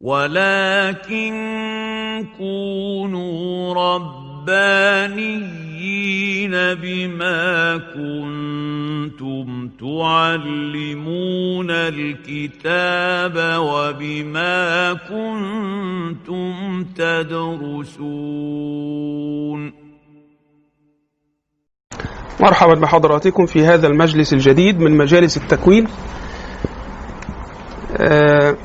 ولكن كونوا ربانيين بما كنتم تعلمون الكتاب وبما كنتم تدرسون مرحبا بحضراتكم في هذا المجلس الجديد من مجالس التكوين. آه،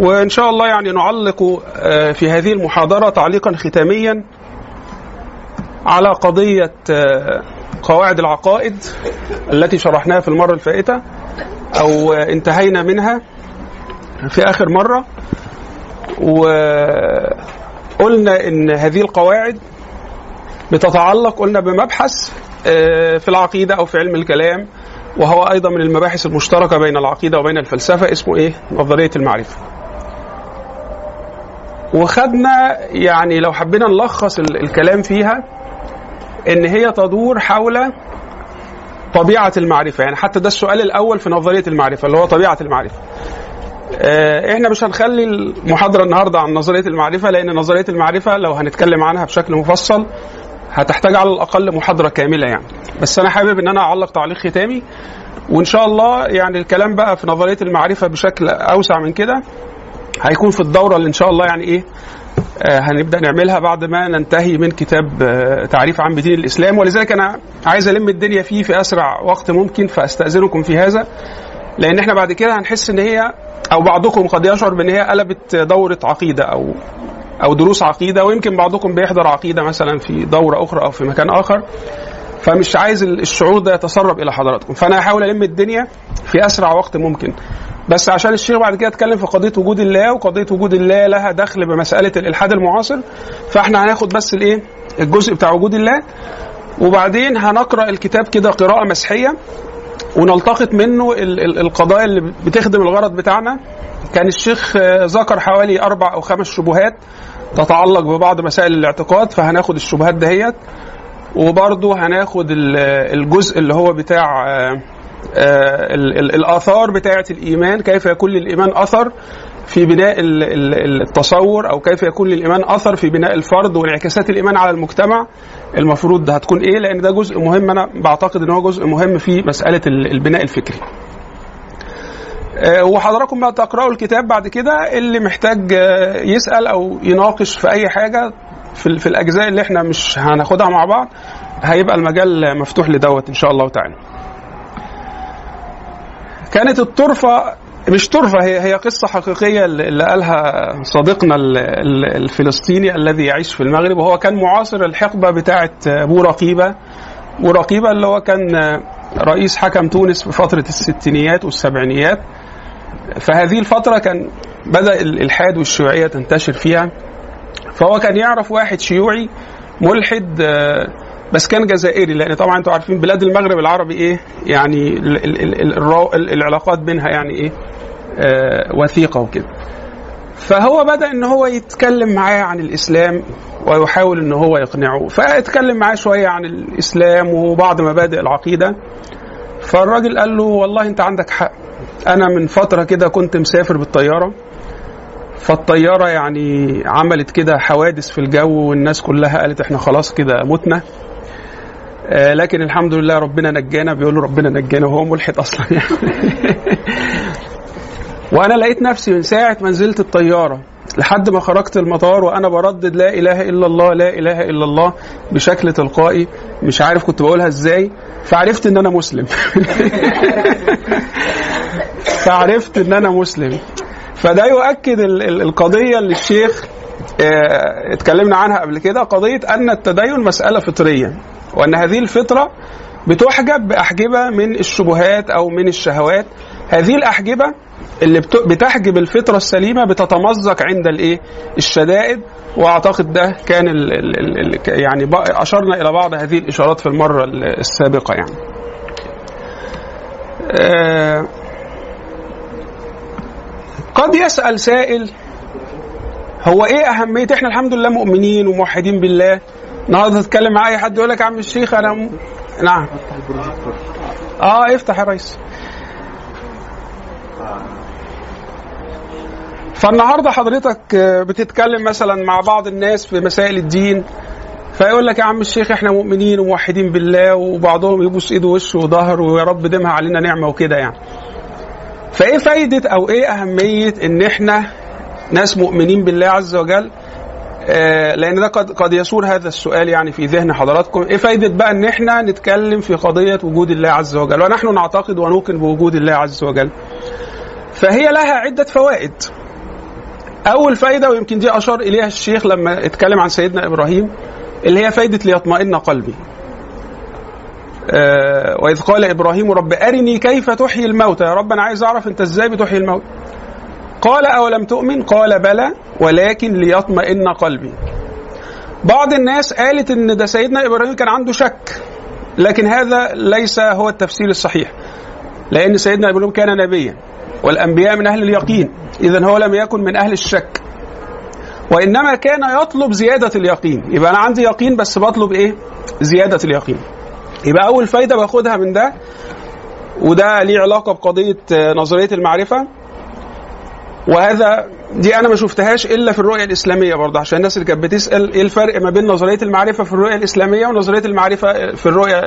وإن شاء الله يعني نعلق آه، في هذه المحاضرة تعليقا ختاميا على قضية آه، قواعد العقائد التي شرحناها في المرة الفائتة أو آه، انتهينا منها في آخر مرة وقلنا إن هذه القواعد بتتعلق قلنا بمبحث في العقيدة أو في علم الكلام وهو أيضا من المباحث المشتركة بين العقيدة وبين الفلسفة اسمه إيه؟ نظرية المعرفة. وخدنا يعني لو حبينا نلخص ال- الكلام فيها إن هي تدور حول طبيعة المعرفة. يعني حتى ده السؤال الأول في نظرية المعرفة اللي هو طبيعة المعرفة. آه، إحنا مش هنخلي المحاضرة النهارده عن نظرية المعرفة لأن نظرية المعرفة لو هنتكلم عنها بشكل مفصل هتحتاج على الأقل محاضرة كاملة يعني. بس أنا حابب إن أنا أعلق تعليق ختامي وإن شاء الله يعني الكلام بقى في نظرية المعرفة بشكل أوسع من كده. هيكون في الدورة اللي إن شاء الله يعني إيه آه، هنبدأ نعملها بعد ما ننتهي من كتاب آه، تعريف عام بدين الإسلام. ولذلك أنا عايز ألم الدنيا فيه في أسرع وقت ممكن فأستأذنكم في هذا لأن إحنا بعد كده هنحس إن هي أو بعضكم قد يشعر بإن هي قلبت دورة عقيدة أو أو دروس عقيدة ويمكن بعضكم بيحضر عقيدة مثلا في دورة أخرى أو في مكان آخر. فمش عايز الشعور ده يتسرب إلى حضراتكم. فأنا هحاول ألم الدنيا في أسرع وقت ممكن. بس عشان الشيخ بعد كده اتكلم في قضية وجود الله وقضية وجود الله لها دخل بمسألة الإلحاد المعاصر. فاحنا هناخد بس الإيه؟ الجزء بتاع وجود الله. وبعدين هنقرأ الكتاب كده قراءة مسحية ونلتقط منه ال- ال- القضايا اللي بتخدم الغرض بتاعنا. كان الشيخ ذكر حوالي أربع أو خمس شبهات تتعلق ببعض مسائل الاعتقاد فهناخد الشبهات دهيت. وبرضه هناخد ال- الجزء اللي هو بتاع آه، الآثار بتاعة الإيمان كيف يكون للإيمان أثر في بناء ال- ال- التصور أو كيف يكون للإيمان أثر في بناء الفرد وانعكاسات الإيمان على المجتمع؟ المفروض ده هتكون إيه؟ لأن ده جزء مهم أنا بعتقد إن هو جزء مهم في مسألة ال- البناء الفكري. آه، وحضراتكم بقى تقرأوا الكتاب بعد كده اللي محتاج آه، يسأل أو يناقش في أي حاجة في, في الأجزاء اللي إحنا مش هناخدها مع بعض هيبقى المجال مفتوح لدوت إن شاء الله تعالى. كانت الطرفة مش طرفة هي هي قصة حقيقية اللي قالها صديقنا ال- ال- الفلسطيني الذي يعيش في المغرب وهو كان معاصر الحقبة بتاعة أبو رقيبة. أبو رقيبة اللي هو كان رئيس حكم تونس في فترة الستينيات والسبعينيات. فهذه الفترة كان بدأ الإلحاد والشيوعية تنتشر فيها. فهو كان يعرف واحد شيوعي ملحد آه، بس كان جزائري لأن طبعا أنتوا عارفين بلاد المغرب العربي إيه؟ يعني العلاقات بينها يعني إيه؟ آه وثيقة وكده. فهو بدأ إن هو يتكلم معاه عن الإسلام ويحاول إن هو يقنعه. فاتكلم معاه شوية عن الإسلام وبعض مبادئ العقيدة. فالراجل قال له والله أنت عندك حق. أنا من فترة كده كنت مسافر بالطيارة. فالطيارة يعني عملت كده حوادث في الجو والناس كلها قالت إحنا خلاص كده متنا. آه لكن الحمد لله ربنا نجانا. بيقول له ربنا نجانا وهو ملحد أصلا يعني. وأنا لقيت نفسي من ساعة ما نزلت الطيارة لحد ما خرجت المطار وأنا بردد لا إله إلا الله لا إله إلا الله بشكل تلقائي. مش عارف كنت بقولها إزاي. فعرفت إن أنا مسلم. فعرفت إن أنا مسلم. فده يؤكد ال- ال- القضية اللي الشيخ آه، اتكلمنا عنها قبل كده قضية أن التدين مسألة فطرية وأن هذه الفطرة بتحجب بأحجبة من الشبهات أو من الشهوات. هذه الأحجبة اللي بت- بتحجب الفطرة السليمة بتتمزق عند الإيه؟ الشدائد. وأعتقد ده كان ال ال ال ال يعني أشرنا إلى بعض هذه الإشارات في المرة ال- السابقة يعني. آه، قد يسأل سائل هو إيه أهمية إحنا الحمد لله مؤمنين وموحدين بالله؟ النهارده تتكلم مع أي حد يقول لك يا عم الشيخ أنا م... نعم. آه افتح يا ريس. فالنهاردة حضرتك بتتكلم مثلا مع بعض الناس في مسائل الدين فيقول لك يا عم الشيخ إحنا مؤمنين وموحدين بالله وبعضهم يبوس ايده وشه وظهره ويا رب دمها علينا نعمة وكده يعني. فإيه فايدة أو إيه أهمية إن إحنا ناس مؤمنين بالله عز وجل؟ آه لأن ده قد قد يثور هذا السؤال يعني في ذهن حضراتكم. إيه فايدة بقى إن إحنا نتكلم في قضية وجود الله عز وجل؟ ونحن نعتقد ونوقن بوجود الله عز وجل. فهي لها عدة فوائد. أول فايدة ويمكن دي أشار إليها الشيخ لما اتكلم عن سيدنا إبراهيم اللي هي فايدة ليطمئن قلبي. آه وإذ قال إبراهيم رب أرني كيف تحيي الموتى؟ يا رب أنا عايز أعرف أنت إزاي بتحيي الموتى. قال أولم تؤمن؟ قال بلى ولكن ليطمئن قلبي. بعض الناس قالت إن ده سيدنا إبراهيم كان عنده شك لكن هذا ليس هو التفسير الصحيح لأن سيدنا إبراهيم كان نبيا والأنبياء من أهل اليقين اذا هو لم يكن من أهل الشك. وإنما كان يطلب زيادة اليقين. يبقى أنا عندي يقين بس بطلب إيه؟ زيادة اليقين. يبقى أول فايدة باخدها من ده وده ليه علاقة بقضية نظرية المعرفة. وهذا دي أنا ما شفتهاش إلا في الرؤية الإسلامية برضه عشان الناس اللي كانت بتسأل إيه الفرق ما بين نظرية المعرفة في الرؤية الإسلامية ونظرية المعرفة في الرؤية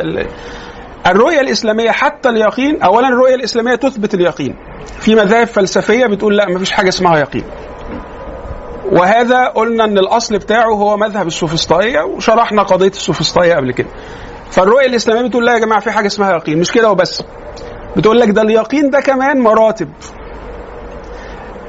الرؤية الإسلامية حتى اليقين اولا الرؤية الإسلامية تثبت اليقين. في مذاهب فلسفية بتقول لا ما فيش حاجة اسمها يقين. وهذا قلنا إن الأصل بتاعه هو مذهب السوفسطائية وشرحنا قضية السوفسطائية قبل كده. فالرؤية الإسلامية بتقول لا يا جماعة في حاجة اسمها يقين. مش كده وبس. بتقول لك ده اليقين ده كمان مراتب.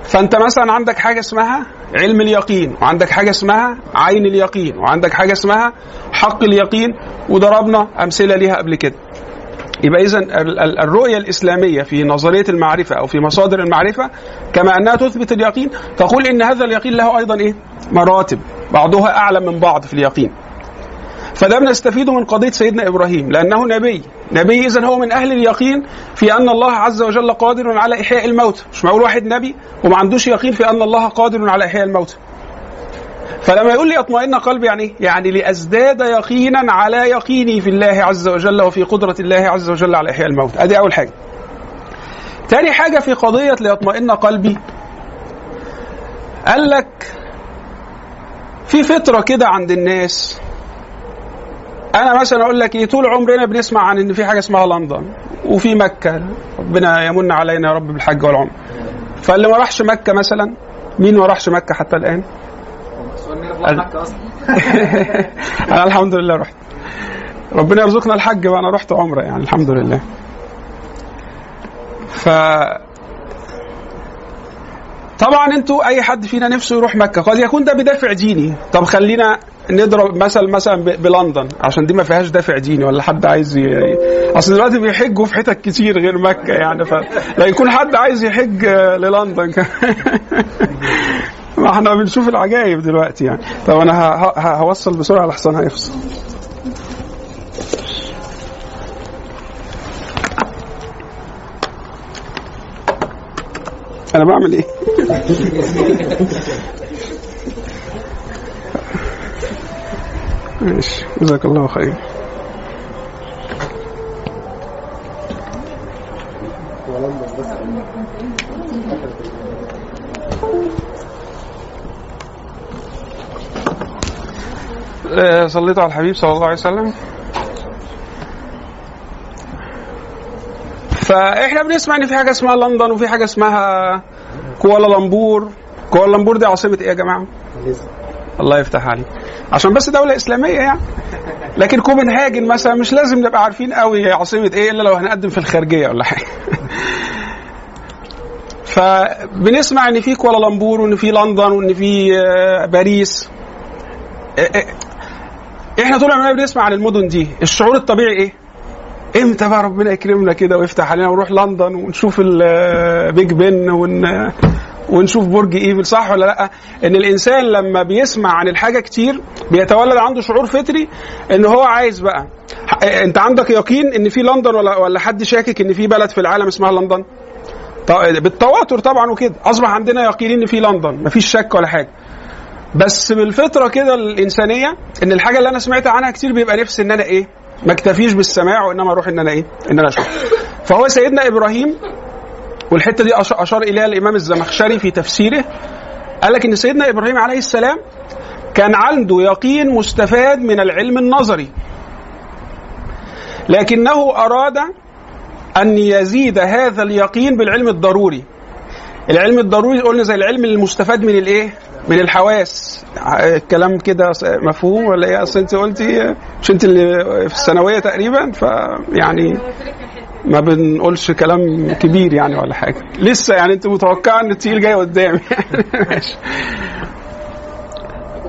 فأنت مثلا عندك حاجة اسمها علم اليقين وعندك حاجة اسمها عين اليقين وعندك حاجة اسمها حق اليقين وضربنا أمثلة ليها قبل كده. يبقى اذا الرؤية الإسلامية في نظرية المعرفة أو في مصادر المعرفة كما أنها تثبت اليقين تقول إن هذا اليقين له أيضا إيه؟ مراتب. بعضها أعلى من بعض في اليقين. فده بنستفيده من قضية سيدنا إبراهيم لأنه نبي، نبي اذا هو من أهل اليقين في أن الله عز وجل قادر على إحياء الموتى، مش معقول واحد نبي وما عندوش يقين في أن الله قادر على إحياء الموتى. فلما يقول لي أطمئن قلبي يعني يعني لأزداد يقينا على يقيني في الله عز وجل وفي قدرة الله عز وجل على إحياء الموت. أدي أول حاجة. تاني حاجة في قضية ليطمئن قلبي. قال لك في فطرة كده عند الناس أنا مثلا أقول لك إيه طول عمرنا بنسمع عن إن في حاجة اسمها لندن وفي مكة. ربنا يمن علينا يا رب بالحج والعمرة. فاللي ما راحش مكة مثلا مين ما راحش مكة حتى الآن؟ أنا الحمد لله رحت. ربنا يرزقنا الحج وأنا رحت عمرة يعني الحمد لله. ف طبعا أنتوا أي حد فينا نفسه يروح مكة. قد يكون ده بدافع ديني طب خلينا نضرب مثل مثلا بلندن عشان دي ما فيهاش دافع ديني ولا حد عايز ي... أصل دلوقتي بيحجوا في حتت كتير غير مكة يعني فلا يكون حد عايز يحج للندن. ما إحنا بنشوف العجائب دلوقتي يعني. طب أنا هوصل بسرعة لحسن هيفصل. أنا بعمل إيه؟ ماشي. جزاك الله خير. صليت على الحبيب صلى الله عليه وسلم. فإحنا بنسمع إن في حاجة اسمها لندن وفي حاجة اسمها كوالالمبور. كوالالمبور دي عاصمة إيه يا جماعة؟ الله يفتح عليك. عشان بس دولة إسلامية يعني. لكن كوبنهاجن مثلا مش لازم نبقى عارفين قوي هي عاصمة إيه إلا لو هنقدم في الخارجية ولا حاجة. فبنسمع إن في كوالالمبور وإن في لندن وإن في باريس. إحنا طول عمرنا بنسمع عن المدن دي. الشعور الطبيعي إيه؟ إمتى بقى ربنا يكرمنا كده ويفتح علينا ونروح لندن ونشوف البيج بن ون ونشوف برج إيفل صح ولا لأ؟ إن الإنسان لما بيسمع عن الحاجة كتير بيتولد عنده شعور فطري إن هو عايز بقى. أنت عندك يقين إن في لندن ولا ولا حد شاكك إن في بلد في العالم اسمها لندن؟ بالتواتر طبعا وكده. أصبح عندنا يقين إن في لندن. مفيش شك ولا حاجة. بس بالفطرة كده الإنسانية إن الحاجة اللي أنا سمعت عنها كتير بيبقى نفسي إن أنا إيه؟ ما اكتفيش بالسماع وإنما أروح إن أنا إيه؟ إن أنا أشوف. فهو سيدنا إبراهيم والحتة دي اشار إليها الإمام الزمخشري في تفسيره قال لك إن سيدنا إبراهيم عليه السلام كان عنده يقين مستفاد من العلم النظري. لكنه أراد أن يزيد هذا اليقين بالعلم الضروري. العلم الضروري قلنا زي العلم المستفاد من الإيه؟ من الحواس. الكلام كده مفهوم ولا إيه؟ أصل أنت قلتي مش أنت اللي في الثانوية تقريبا؟ فيعني ما بنقولش كلام كبير يعني ولا حاجة. لسه يعني أنت متوقعة إن التقيل جاي قدامي يعني ماشي.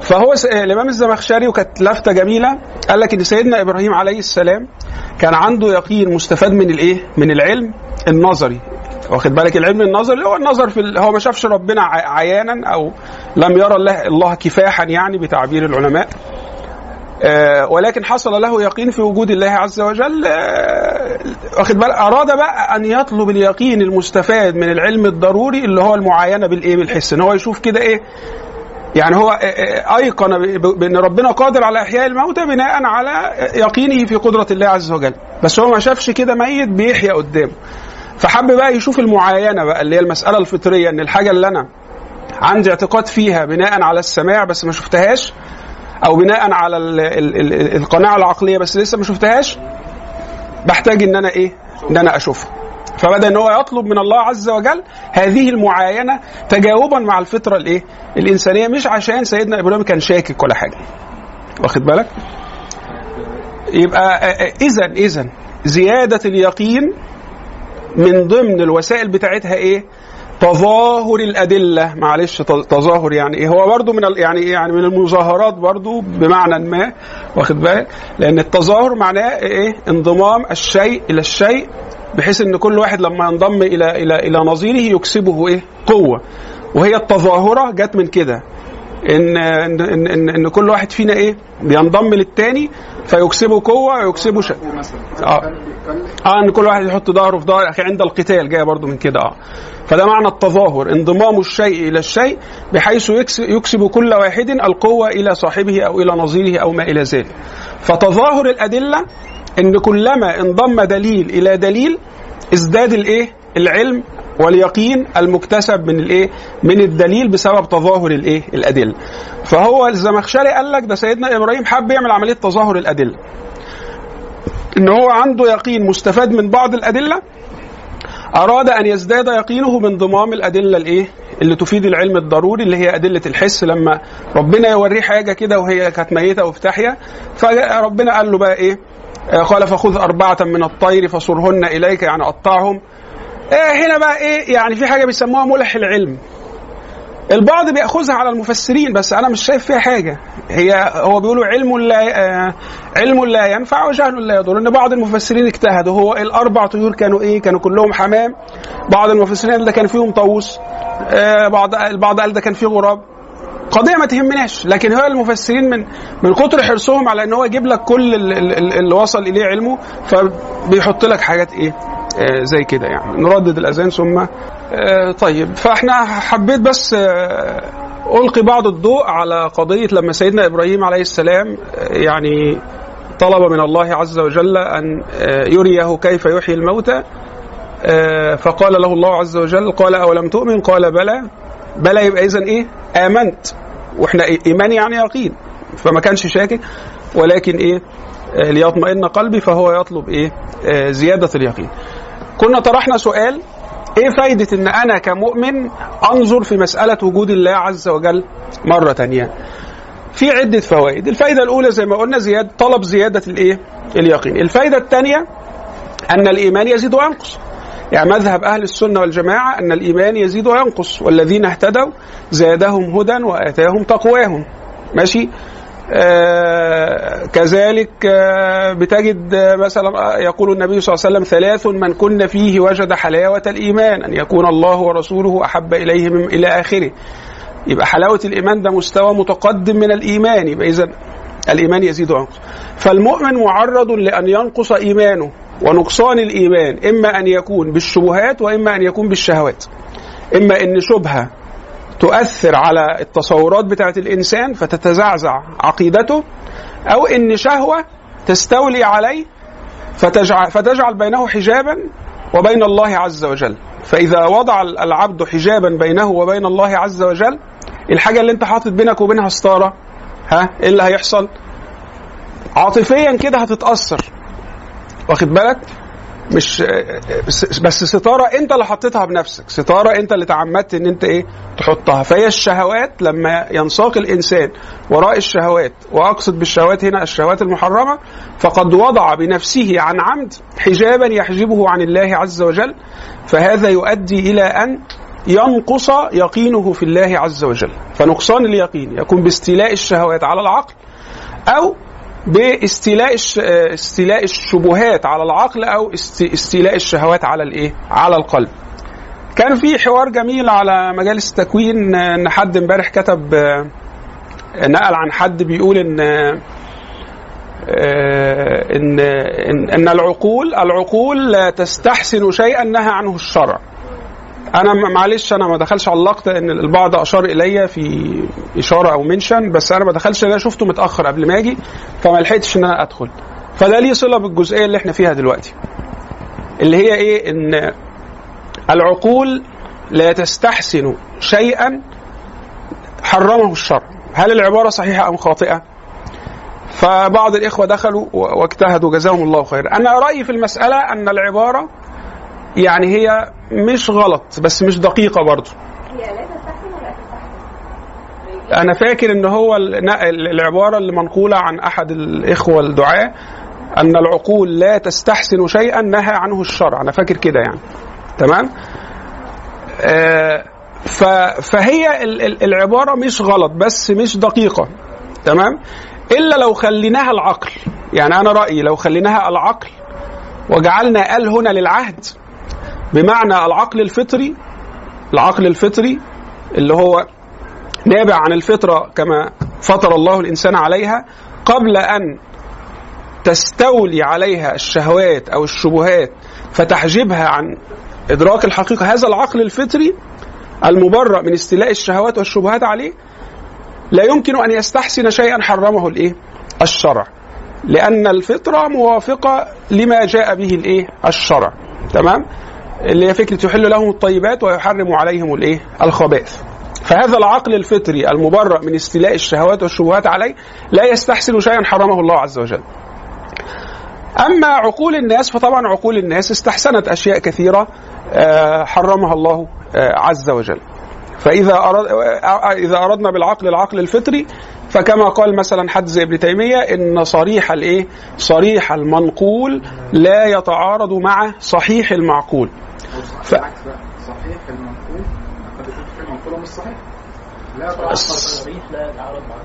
فهو الإمام الزمخشري وكانت لفتة جميلة. قال لك إن سيدنا إبراهيم عليه السلام كان عنده يقين مستفاد من الإيه؟ من العلم النظري. واخد بالك؟ العلم النظري اللي هو النظر في هو ما شافش ربنا عيانا أو لم يرى الله, الله كفاحا يعني بتعبير العلماء. آه، ولكن حصل له يقين في وجود الله عز وجل. آه، واخد بالك؟ أراد بقى أن يطلب اليقين المستفاد من العلم الضروري اللي هو المعاينة بالإيه؟ بالحس. إن هو يشوف كده إيه؟ يعني هو آه، آه، أيقن بأن ربنا قادر على إحياء الموتى بناء على يقينه في قدرة الله عز وجل. بس هو ما شافش كده ميت بيحيا قدامه. فحب بقى يشوف المعاينة بقى اللي هي المسألة الفطرية إن الحاجة اللي أنا عندي اعتقاد فيها بناء على السماع بس ما شفتهاش أو بناء على ال ال ال القناعة العقلية بس لسه ما شفتهاش بحتاج إن أنا إيه؟ إن أنا أشوفها. فبدأ إن هو يطلب من الله عز وجل هذه المعاينة تجاوبا مع الفطرة الإيه؟ الإنسانية مش عشان سيدنا إبراهيم كان شاكك ولا حاجة. واخد بالك؟ يبقى اذا اذا زيادة اليقين من ضمن الوسائل بتاعتها إيه؟ تظاهر الأدلة. معلش تظاهر يعني إيه؟ هو برضو من يعني إيه؟ يعني من المظاهرات برضو بمعنى ما واخد بالك؟ لأن التظاهر معناه إيه؟ انضمام الشيء إلى الشيء بحيث إن كل واحد لما ينضم إلى إلى إلى نظيره يكسبه إيه؟ قوة. وهي التظاهرة جت من كده. ان ان ان, إن, إن كل واحد فينا إيه؟ بينضم للتاني فيكسبه قوة ويكسبه شيء آه. آه إن كل واحد يحط ظهره في ظهر أخي عند القتال جاية برضو من كده آه. فده معنى التظاهر انضمام الشيء إلى الشيء بحيث يكس- يكسب كل واحد القوة إلى صاحبه أو إلى نظيره أو ما إلى ذلك. فتظاهر الأدلة إن كلما انضم دليل إلى دليل ازداد الإيه؟ العلم واليقين المكتسب من الايه؟ من الدليل بسبب تظاهر الايه؟ الأدلة. فهو الزمخشري قال لك ده سيدنا إبراهيم حب يعمل عملية تظاهر الأدلة. إن هو عنده يقين مستفاد من بعض الأدلة أراد أن يزداد يقينه بانضمام الأدلة الإيه؟ اللي تفيد العلم الضروري اللي هي أدلة الحس. لما ربنا يوريه حاجة كده وهي كانت ميتة وبتحيا فربنا قال له بقى إيه؟ آه، قال فخذ أربعة من الطير فصرهن إليك يعني قطعهم. آه، هنا بقى إيه يعني في حاجة بيسموها ملح العلم. البعض بيأخذها على المفسرين بس أنا مش شايف فيها حاجة. هي هو بيقولوا علم لا آه علم لا ينفع وجهل لا يضر. ان بعض المفسرين اجتهدوا. هو الأربع طيور كانوا إيه كانوا كلهم حمام. بعض المفسرين قال ده كان فيهم طاووس. آه بعض البعض قال ده كان فيه غراب. قضية ما تهمناش لكن هو المفسرين من من كتر حرصهم على إن هو يجيب لك كل ال- ال- ال- اللي وصل إليه علمه فبيحط لك حاجات إيه آه زي كده يعني. نردد الأذان ثم آه طيب. فإحنا حبيت بس آه ألقي بعض الضوء على قضية لما سيدنا إبراهيم عليه السلام يعني طلب من الله عز وجل أن يريه كيف يحيي الموتى فقال له الله عز وجل قال أولم تؤمن؟ قال بلى. بلى يبقى اذا إيه؟ آمنت. وإحنا؟ إيمان يعني يقين. فما كانش شاكك. ولكن إيه؟ آه ليطمئن قلبي فهو يطلب إيه؟ آه زيادة اليقين. كنا طرحنا سؤال إيه فايدة إن أنا كمؤمن أنظر في مسألة وجود الله عز وجل مرة تانية؟ في عدة فوائد. الفايدة الأولى زي ما قلنا زيادة طلب زيادة الإيه؟ اليقين. الفايدة الثانية أن الإيمان يزيد وينقص يعني مذهب أهل السنة والجماعة أن الإيمان يزيد وينقص والذين اهتدوا زادهم هدى وآتاهم تقواهم. ماشي؟ آه كذلك آه بتجد آه مثلا يقول النبي صلى الله عليه وسلم ثلاث من كن فيه وجد حلاوة الإيمان أن يكون الله ورسوله أحب إليه من إلى آخره. يبقى حلاوة الإيمان ده مستوى متقدم من الإيمان يبقى إذا الإيمان يزيد وينقص. فالمؤمن معرض لأن ينقص إيمانه. ونقصان الإيمان إما أن يكون بالشبهات وإما أن يكون بالشهوات. إما أن شبهة تؤثر على التصورات بتاعت الإنسان فتتزعزع عقيدته أو إن شهوة تستولي عليه فتجعل, فتجعل بينه حجابا وبين الله عز وجل. فإذا وضع العبد حجابا بينه وبين الله عز وجل الحاجة اللي أنت حاطط بينك وبينها ستارة ها؟ إيه اللي هيحصل؟ عاطفيا كده هتتأثر. واخد بالك؟ مش بس- ستارة انت اللي حطيتها بنفسك ستارة انت اللي تعمدت ان انت إيه تحطها. فهي الشهوات لما ينساق الإنسان وراء الشهوات وأقصد بالشهوات هنا الشهوات المحرمة فقد وضع بنفسه عن عمد حجابا يحجبه عن الله عز وجل فهذا يؤدي إلى أن ينقص يقينه في الله عز وجل. فنقصان اليقين يكون باستيلاء الشهوات على العقل أو باستيلاء الش... استيلاء الشبهات على العقل أو است... استيلاء الشهوات على الإيه؟ على القلب. كان في حوار جميل على مجالس التكوين آه، إن حد امبارح كتب آه، نقل عن حد بيقول إن آه، إن إن, العقول العقول تستحسن شيئا نهى عنه الشرع. أنا معلش أنا ما دخلش علقت إن البعض أشار الي في إشارة أو منشن بس أنا ما دخلش أنا شفته متأخر قبل ما أجي فما لحقتش إن أنا أدخل. فده ليه صلة بالجزئية اللي إحنا فيها دلوقتي. اللي هي إيه؟ إن العقول لا تستحسن شيئا حرمه الشرع هل العبارة صحيحة أم خاطئة؟ فبعض الإخوة دخلوا واجتهدوا جزاهم الله خيرا أنا رأيي في المسألة أن العبارة يعني هي مش غلط بس مش دقيقة برضه هي لا تستحسن ولا تستحسن أنا فاكر إن هو ال- ال- العبارة اللي منقولة عن أحد الإخوة الدعاه أن العقول لا تستحسن شيئا نهى عنه الشرع. أنا فاكر كده يعني. تمام؟ آه فهي ال- ال- العبارة مش غلط بس مش دقيقة. تمام؟ إلا لو خليناها العقل. يعني أنا رأيي لو خليناها العقل وجعلنا آل هنا للعهد بمعنى العقل الفطري العقل الفطري اللي هو نابع عن الفطرة كما فطر الله الإنسان عليها قبل أن تستولي عليها الشهوات أو الشبهات فتحجبها عن إدراك الحقيقة هذا العقل الفطري المبرأ من استيلاء الشهوات والشبهات عليه لا يمكن أن يستحسن شيئا حرمه الإيه؟ الشرع لأن الفطرة موافقة لما جاء به الإيه؟ الشرع تمام؟ اللي هي فكرة يحل لهم الطيبات ويحرم عليهم الإيه؟ الخبائث. فهذا العقل الفطري المبرأ من استيلاء الشهوات والشبهات عليه لا يستحسن شيئا حرمه الله عز وجل. أما عقول الناس فطبعا عقول الناس استحسنت أشياء كثيرة آه، حرمها الله آه، عز وجل. أراد آه، إذا أردنا بالعقل العقل الفطري فكما قال مثلا حد زي ابن تيمية إن صريح الإيه؟ صريح المنقول لا يتعارض مع صحيح المعقول. ف- صحيح المنقول مش صحيح لا طبعا الصريح لا يتعارض مع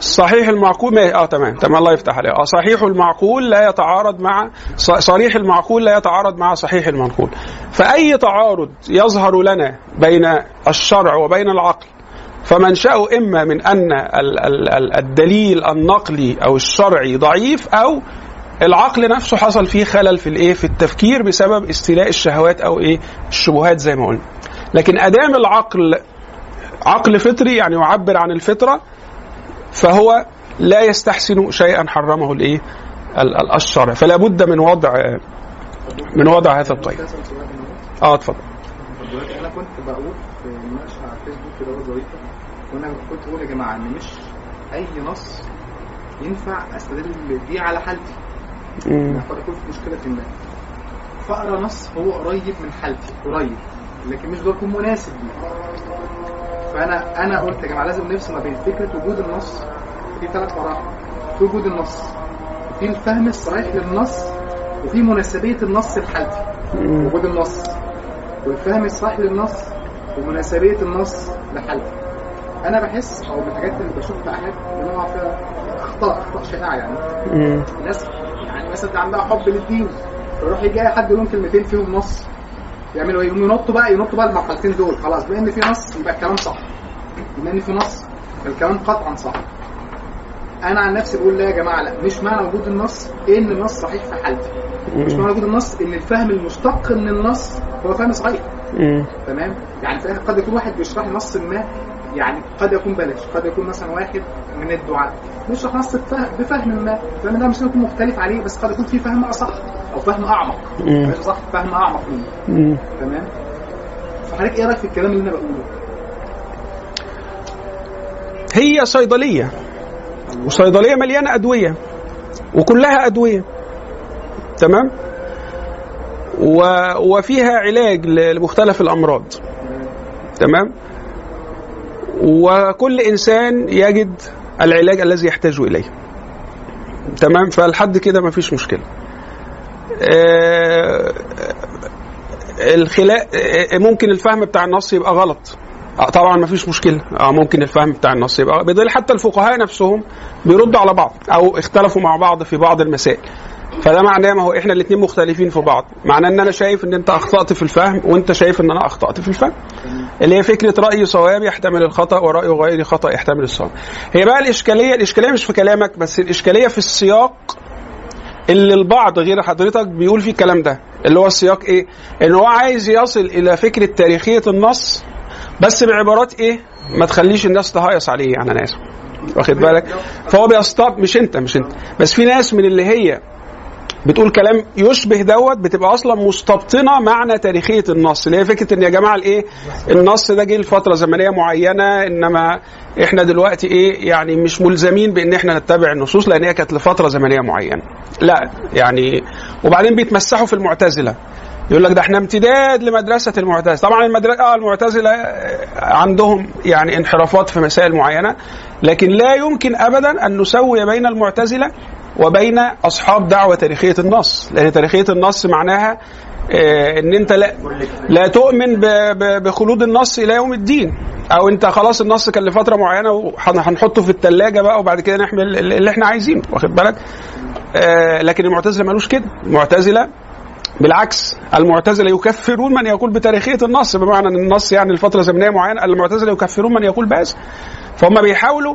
صحيح المعقول آه تمام تمام الله يفتح عليه آه صحيح المعقول لا يتعارض مع صريح المعقول لا يتعارض مع صحيح المنقول. فأي تعارض يظهر لنا بين الشرع وبين العقل؟ فمنشأه إما من أن ال- ال- ال- الدليل النقلي أو الشرعي ضعيف أو العقل نفسه حصل فيه خلل في الإيه في التفكير بسبب استيلاء الشهوات أو إيه الشبهات زي ما قلنا. لكن أدام العقل عقل فطري يعني يعبر عن الفطرة فهو لا يستحسن شيئا حرمه الإيه ال- ال- الشرع. فلا بد من وضع من وضع هذا هنا. آه اتفضل. أنا كنت بقول في مناقشه على الفيسبوك كده ظريفه وأنا كنت بقول يا جماعة إن مش أي نص ينفع أستدل بيه على حالتي. قد يكون في مشكلة ما. فأقرأ نص هو قريب من حالتي قريب لكن مش ده يكون مناسب. لي فأنا أنا قلت يا جماعة لازم نفصل ما بين فكرة وجود النص في ثلاث مراحل. في وجود النص في الفهم الصحيح للنص وفي مناسبية النص لحالتي. وجود النص والفهم الصح للنص ومناسبية النص لحالتي. أنا بحس أو من الحاجات اللي بشوفها أحد بنقع فيها أخطاء أخطاء شائعة يعني. الناس يعني مثلا عندها حب للدين فيروح يجي حد يقول لهم كلمتين فيهم نص يعملوا إيه؟ يقوموا ينطوا بقى ينطوا بقى المرحلتين دول. خلاص بما إن في نص يبقى الكلام صح. بما إن في نص فالكلام قطعا صح. أنا عن نفسي بقول لا يا جماعة لا. مش معنى وجود النص إن النص صحيح في حالتي. مش معنى وجود النص إن الفهم المشتق من النص هو فهم صحيح. تمام؟ يعني في الآخر قد يكون واحد بيشرح لي نص ما يعني قد يكون بلاش قد يكون مثلا واحد من الدعاء بيشرح نص بفهم, ما فاهم ده مش يكون مختلف عليه بس قد يكون في فهم أصح أو فهم أعمق. مش صح فهم أعمق منه. تمام؟ فحضرتك إيه رأيك في الكلام اللي أنا بقوله؟ هي صيدلية. وصيدلية مليانة أدوية. وكلها أدوية. تمام؟ و... وفيها علاج لمختلف الأمراض. تمام؟ وكل إنسان يجد العلاج الذي يحتاج إليه. تمام؟ فلحد كده ما فيش مشكلة. آه، الخلاف ممكن الفهم بتاع النص يبقى غلط. آه، طبعا ما فيش مشكلة. آه ممكن الفهم بتاع النص يبقى. بدل حتى الفقهاء نفسهم بيردوا على بعض أو اختلفوا مع بعض في بعض المسائل. فده معناه ما هو إحنا الاثنين مختلفين في بعض. معناه إن أنا شايف إن أنت أخطأت في الفهم وأنت شايف إن أنا أخطأت في الفهم. اللي هي فكرة رأي صواب يحتمل الخطأ ورأي غير خطأ يحتمل الصواب. هي بقى الإشكالية الإشكالية مش في كلامك بس الإشكالية في السياق اللي البعض غير حضرتك بيقول فيه الكلام ده. اللي هو السياق إيه؟ إن هو عايز يصل إلى فكرة تاريخية النص بس بعبارات إيه؟ ما تخليش الناس تهيص عليه. يعني أنا آسف. واخد بالك؟ فهو بيستط مش أنت مش أنت. بس في ناس من اللي هي بتقول كلام يشبه دوت بتبقى أصلا مستبطنة معنى تاريخية النص اللي هي فكرة إن يا جماعة الإيه؟ النص ده جه لفترة زمنية معينة إنما إحنا دلوقتي إيه؟ يعني مش ملزمين بإن إحنا نتبع النصوص لأن هي كانت لفترة زمنية معينة. لا يعني وبعدين بيتمسحوا في المعتزلة. يقول لك ده إحنا امتداد لمدرسة المعتزلة. طبعا المدرسة آه المعتزلة عندهم يعني انحرافات في مسائل معينة لكن لا يمكن ابدا أن نسوي بين المعتزلة وبين أصحاب دعوة تاريخية النص لأن تاريخية النص معناها آه، إن أنت لا لا تؤمن بخلود النص إلى يوم الدين. أو أنت خلاص النص كان لفترة معينة وهنحطه في الثلاجه بقى وبعد كده نحمل اللي إحنا عايزينه واخد بالك؟ آه، لكن المعتزلة مالوش كده. المعتزلة بالعكس المعتزلة يكفرون من يقول بتاريخية النص بمعنى إن النص يعني لفترة زمنية معينة المعتزلة يكفرون من يقول بهذا فهم بيحاولوا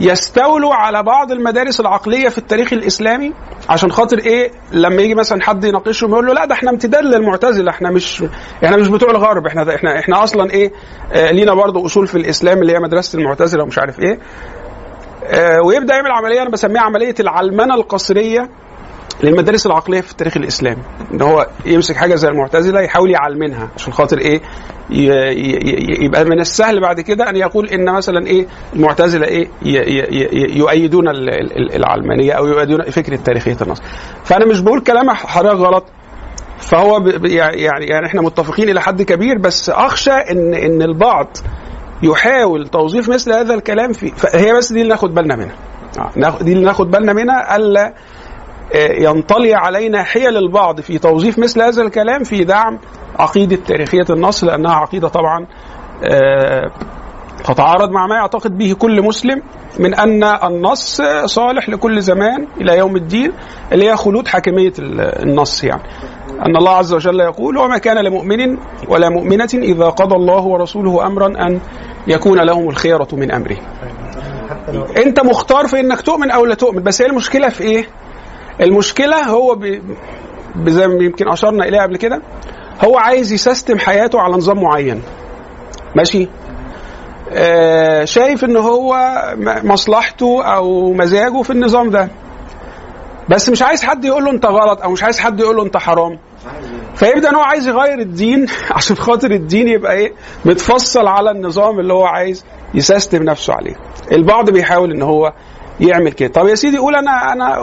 يستولوا على بعض المدارس العقلية في التاريخ الإسلامي عشان خاطر إيه؟ لما يجي مثلا حد يناقشهم يقول له لا ده إحنا امتداد للمعتزلة إحنا مش إحنا مش بتوع الغرب إحنا إحنا إحنا أصلا إيه؟ آه لينا برضه أصول في الإسلام اللي هي مدرسة المعتزلة ومش عارف إيه. آه ويبدأ يعمل عملية أنا بسميها عملية العلمنة القسريه للمدارس العقلية في التاريخ الإسلامي إن هو يمسك حاجة زي المعتزلة يحاول يعلمنها عشان خاطر إيه يبقى من السهل بعد كده أن يقول إن مثلا إيه المعتزلة إيه يؤيدون ال- ال- العلمانية أو يؤيدون فكره تاريخيه النص فأنا مش بقول كلام حضرتك غلط. فهو يعني يعني إحنا متفقين إلى حد كبير بس أخشى إن إن البعض يحاول توظيف مثل هذا الكلام في فهي بس دي اللي ناخد بالنا منها. آه، دي اللي ناخد بالنا منها ألا ينطلي علينا حيل البعض في توظيف مثل هذا الكلام في دعم عقيدة تاريخية النص لأنها عقيدة طبعا آه، تتعارض مع ما يعتقد به كل مسلم من أن النص صالح لكل زمان إلى يوم الدين اللي هي خلود حاكمية ال- النص يعني. أن الله عز وجل يقول وما كان لمؤمن ولا مؤمنة إذا قضى الله ورسوله أمرا أن يكون لهم الخيرة من أمره. أنت مختار في أنك تؤمن أو لا تؤمن بس هي المشكلة في إيه؟ المشكلة هو ب... ب- زي ما يمكن أشرنا إليها قبل كده هو عايز يسيستم حياته على نظام معين. ماشي؟ آه شايف إن هو مصلحته أو مزاجه في النظام ده. بس مش عايز حد يقول له أنت غلط أو مش عايز حد يقول له أنت حرام. فيبدأ إن هو عايز يغير الدين عشان خاطر الدين يبقى إيه؟ متفصل على النظام اللي هو عايز يسيستم نفسه عليه. البعض بيحاول إن هو يعمل كده. طب يا سيدي قول أنا أنا.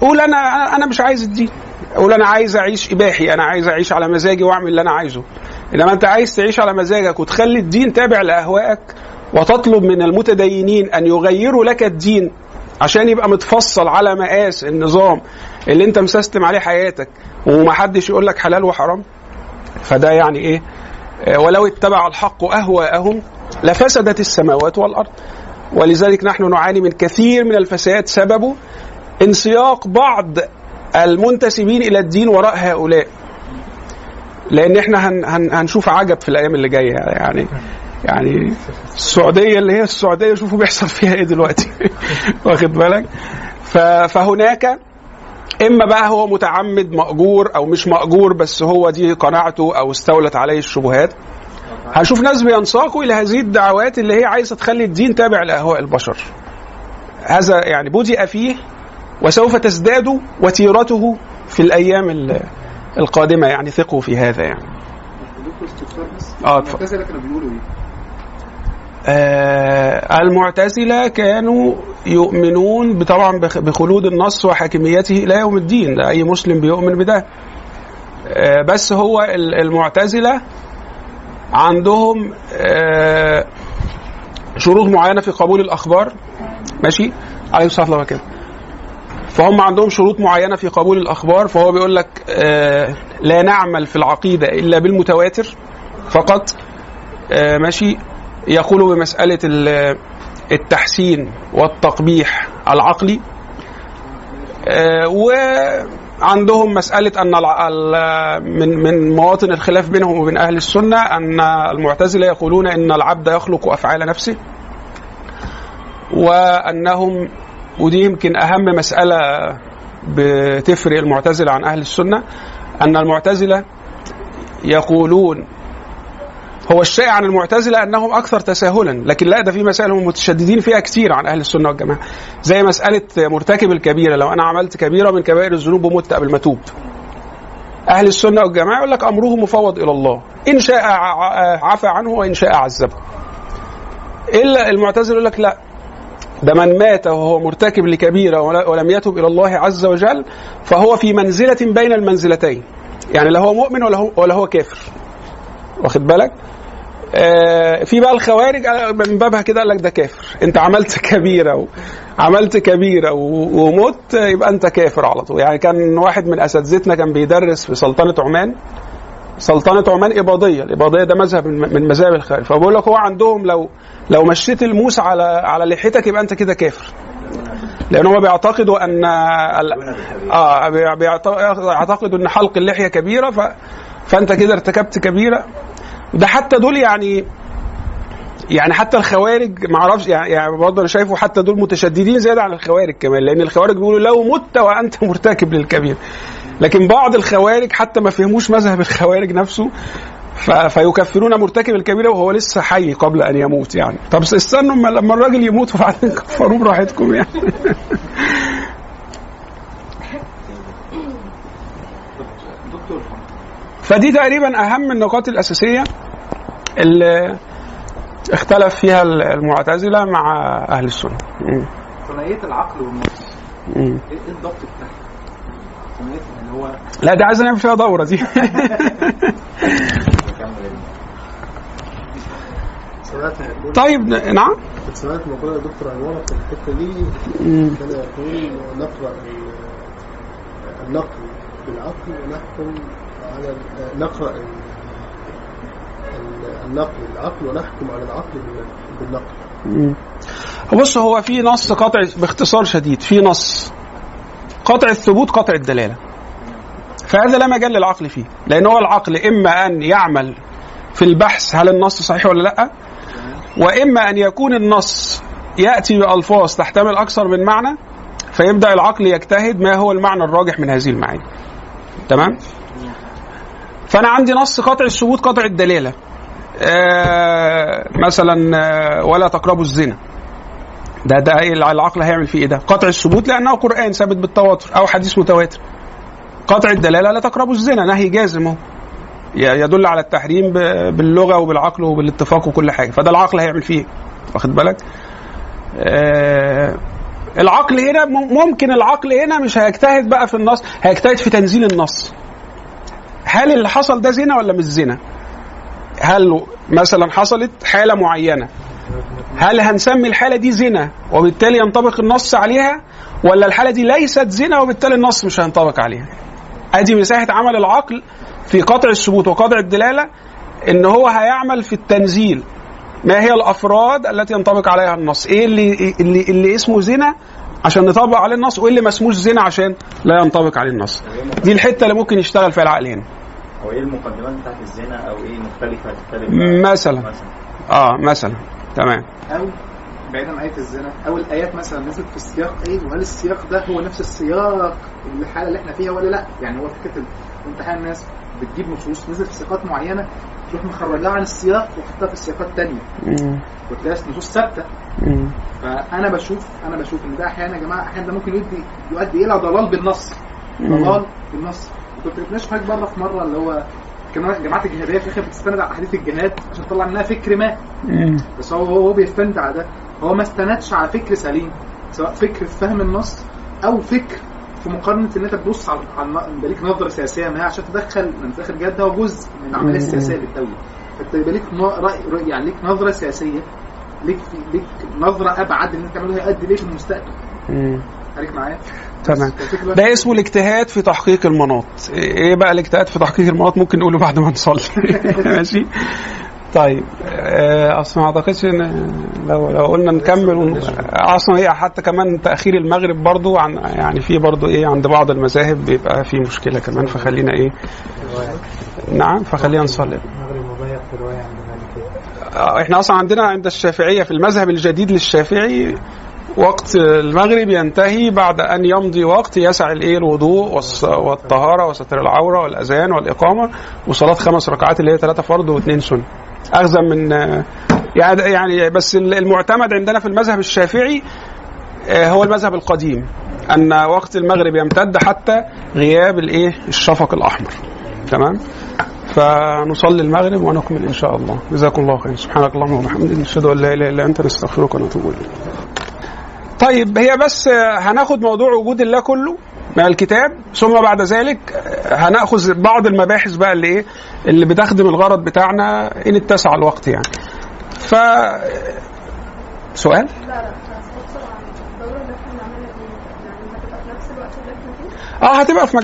قول أنا أنا مش عايز الدين قول أنا عايز أعيش إباحي. أنا عايز أعيش على مزاجي وأعمل اللي أنا عايزه. إنما أنت عايز تعيش على مزاجك وتخلي الدين تابع لاهوائك وتطلب من المتدينين أن يغيروا لك الدين عشان يبقى متفصل على مقاس النظام اللي أنت مسيستم عليه حياتك ومحدش يقول لك حلال وحرام. فده يعني إيه؟ آه، ولو اتبع الحق أهواءهم لفسدت السماوات والأرض. ولذلك نحن نعاني من كثير من الفساد سببه انسياق بعض المنتسبين إلى الدين وراء هؤلاء. لأن إحنا هن هن هنشوف عجب في الأيام اللي جاية يعني يعني السعودية اللي هي السعودية شوفوا بيحصل فيها إيه دلوقتي. واخد بالك؟ فهناك إما بقى هو متعمد مأجور أو مش مأجور بس هو دي قناعته أو استولت عليه الشبهات. هنشوف ناس بينساقوا إلى هذه الدعوات اللي هي عايزة تخلي الدين تابع لأهواء البشر. هذا يعني بدأ فيه وسوف تزداد وتيرته في الأيام ال- القادمة. يعني ثقوا في هذا يعني. آه المعتزلة كانوا بيقولوا إيه؟ آه المعتزلة كانوا يؤمنون طبعا بخ- بخلود النص وحاكميته إلى يوم الدين. أي مسلم بيؤمن بده. آه بس هو ال- المعتزلة عندهم آه شروط معينة في قبول الأخبار ماشي؟ عليه الصلاة والسلام كده. فهم عندهم شروط معينة في قبول الأخبار فهو بيقول لك آه لا نعمل في العقيدة إلا بالمتواتر فقط آه ماشي؟ يقول بمسألة ال- التحسين والتقبيح العقلي آه، وعندهم مسألة أن من من مواطن الخلاف بينهم وبين أهل السنة أن المعتزلة يقولون أن العبد يخلق أفعال نفسه وأنهم ودي يمكن أهم مسألة بتفرق المعتزلة عن أهل السنة أن المعتزلة يقولون هو الشائع عن المعتزلة أنهم أكثر تساهلا لكن لا ده في مسائل هم متشددين فيها كتير عن أهل السنة والجماعة. زي مسألة مرتكب الكبيرة لو أنا عملت كبيرة من كبائر الذنوب ومت قبل ما أتوب. أهل السنة والجماعة يقول لك امره مفوض إلى الله إن شاء عفى عنه وإن شاء عذبه. إلا المعتزلة يقول لك لا ده من مات وهو مرتكب لكبيرة ولا- ولم يتب إلى الله عز وجل فهو في منزلة بين المنزلتين. يعني لا هو مؤمن ولا هو ولا هو كافر. واخد بالك؟ في بقى الخوارج آه، من بابها كده قال لك ده كافر. انت عملت كبيرة. عملت كبيرة. ومت آه، يبقى انت كافر على طول. يعني كان واحد من أساتذتنا كان بيدرس في سلطنة عمان. سلطنة عمان إباضية. الإباضية ده مذهب من مذاهب الخارج فبقول لك هو عندهم لو لو مشيت الموس على على لحيتك يبقى انت كده كافر. لأن هم بيعتقدوا أن آه بي- بيعت- بيعتقدوا أن حلق اللحية كبيرة ف... فأنت كده ارتكبت كبيرة. ده حتى دول يعني يعني حتى الخوارج ما أعرفش يعني, يعني برضه أنا شايفه حتى دول متشددين زيادة عن الخوارج كمان لأن الخوارج بيقولوا لو مت وأنت مرتكب للكبير لكن بعض الخوارج حتى ما فهموش مذهب الخوارج نفسه. فيكفرون مرتكب الكبيره وهو لسه حي قبل أن يموت يعني طب استنوا لما الراجل يموت وبعدين كفروه براحتكم يعني فدي تقريبا أهم النقاط الأساسية اللي اختلف فيها المعتزلة مع أهل السنة. ثنائية العقل والنفس م. إيه إيه الضبط بتاعها؟ ثنائية اللي هو لا دي عايز نعمل فيها دورة دي سمعت طيب نعم سمعت مقولة يا دكتور عنوانك في الحتة دي. كان يقول نقرأ ال- النقل بالعقل ونحكم على نقرأ ال- ال- النقل بالعقل ونحكم على العقل بال- بالنقل. بص هو في نص قطع باختصار شديد في نص قطع الثبوت قطع الدلالة. فهذا لا مجال للعقل فيه لأن هو العقل إما أن يعمل في البحث هل النص صحيح ولا لأ وإما أن يكون النص يأتي بألفاظ تحتمل أكثر من معنى فيبدأ العقل يجتهد ما هو المعنى الراجح من هذه المعاني. تمام؟ فأنا عندي نص قطع الثبوت قطع الدلالة. آه مثلا آه ولا تقربوا الزنا. ده ده إيه العقل هيعمل فيه إيه ده؟ قطع الثبوت لأنه قرآن ثابت بالتواتر أو حديث متواتر. قطع الدلالة لا تقربوا الزنا نهي جازم اهو يدل على التحريم باللغة وبالعقل وبالاتفاق وكل حاجة. فده العقل هيعمل فيه إيه؟ واخد بالك؟ آه العقل هنا مم- ممكن العقل هنا مش هيجتهد بقى في النص هيجتهد في تنزيل النص. هل اللي حصل ده زنا ولا مش زنا؟ هل مثلا حصلت حالة معينة؟ هل هنسمي الحالة دي زنا وبالتالي ينطبق النص عليها؟ ولا الحالة دي ليست زنا وبالتالي النص مش هينطبق عليها؟ أدي مساحة عمل العقل في قطع الثبوت وقطع الدلالة إن هو هيعمل في التنزيل. ما هي الأفراد التي ينطبق عليها النص؟ إيه اللي اللي اللي اسمه زنا عشان نطبق عليه النص وايه اللي ما اسموش زنا عشان لا ينطبق عليه النص. دي الحتة اللي ممكن يشتغل فيها العقل هنا. هو إيه المقدمات بتاعت الزنا أو إيه مختلفة تختلف مثلا. آه مثلا. تمام. أو بعيدا عن آية الزنا أو الآيات مثلا نزلت في السياق إيه؟ وهل السياق ده هو نفس السياق الحالة اللي إحنا فيها ولا لأ؟ يعني هو فكرة ال- امتحان الناس بتجيب نصوص نزلت في سياقات معينة تروح مخرجاها عن السياق وتحطها في السياقات الثانية. وتلاقي نصوص ثابتة. فأنا بشوف أنا بشوف إن ده أحيانا يا جماعة أحيانا ده ممكن يؤدي يؤدي إلى ضلال بالنص. ضلال بالنص كنت بتناقش حاجة بره في مرة اللي هو كانوا جماعة الجهادية في الآخر بتستند على أحاديث الجهاد عشان تطلع منها فكر ما. بس هو هو بيستند على ده هو ما استندش على فكر سليم سواء فكر في فهم النص أو فكر في مقارنة إن أنت تبص على على يبقى ليك نظرة سياسية ما هي عشان تدخل من جهاد ده هو جزء من العملية. السياسية للدوله فأنت يبقى ليك رأي يعني ليك نظرة سياسية ليك ليك نظرة أبعد اللي أنت تعمله هيؤدي ليه في المستقبل. خليك معايا؟ تمام. ده اسمه الاجتهاد في تحقيق المناط. إيه بقى الاجتهاد في تحقيق المناط؟ ممكن نقوله بعد ما نصلي. ماشي. طيب آه، أصلا ما أعتقدش ان لو لو قلنا نكمل أصلا هي حتى كمان تأخير المغرب برضو عن يعني في برضو إيه عند بعض المذاهب بيبقى في مشكلة كمان فخلينا إيه؟ نعم فخلينا نصلي. آه، إحنا أصلا عندنا عند الشافعية في المذهب الجديد للشافعي وقت المغرب ينتهي بعد أن يمضي وقت يسع الايه الوضوء والطهارة وستر العورة والأذان والإقامة وصلاة خمس ركعات اللي هي ثلاثة فرض واثنين سنة. اخذا من يعني يعني بس المعتمد عندنا في المذهب الشافعي آه، هو المذهب القديم أن وقت المغرب يمتد حتى غياب الإيه؟ الشفق الأحمر. تمام؟ فنصلي المغرب ونكمل إن شاء الله. جزاكم الله خير. سبحانك اللهم وبحمدك. نشهد أن لا إله إلا أنت نستغفرك ونتوب إليك. طيب هي بس آه، هناخد موضوع وجود الله كله. من الكتاب ثم بعد ذلك هنأخذ بعض المباحث بقى اللي إيه اللي بتخدم الغرض بتاعنا إن اتسع الوقت يعني. ف سؤال؟ دي يعني آه هتبقى في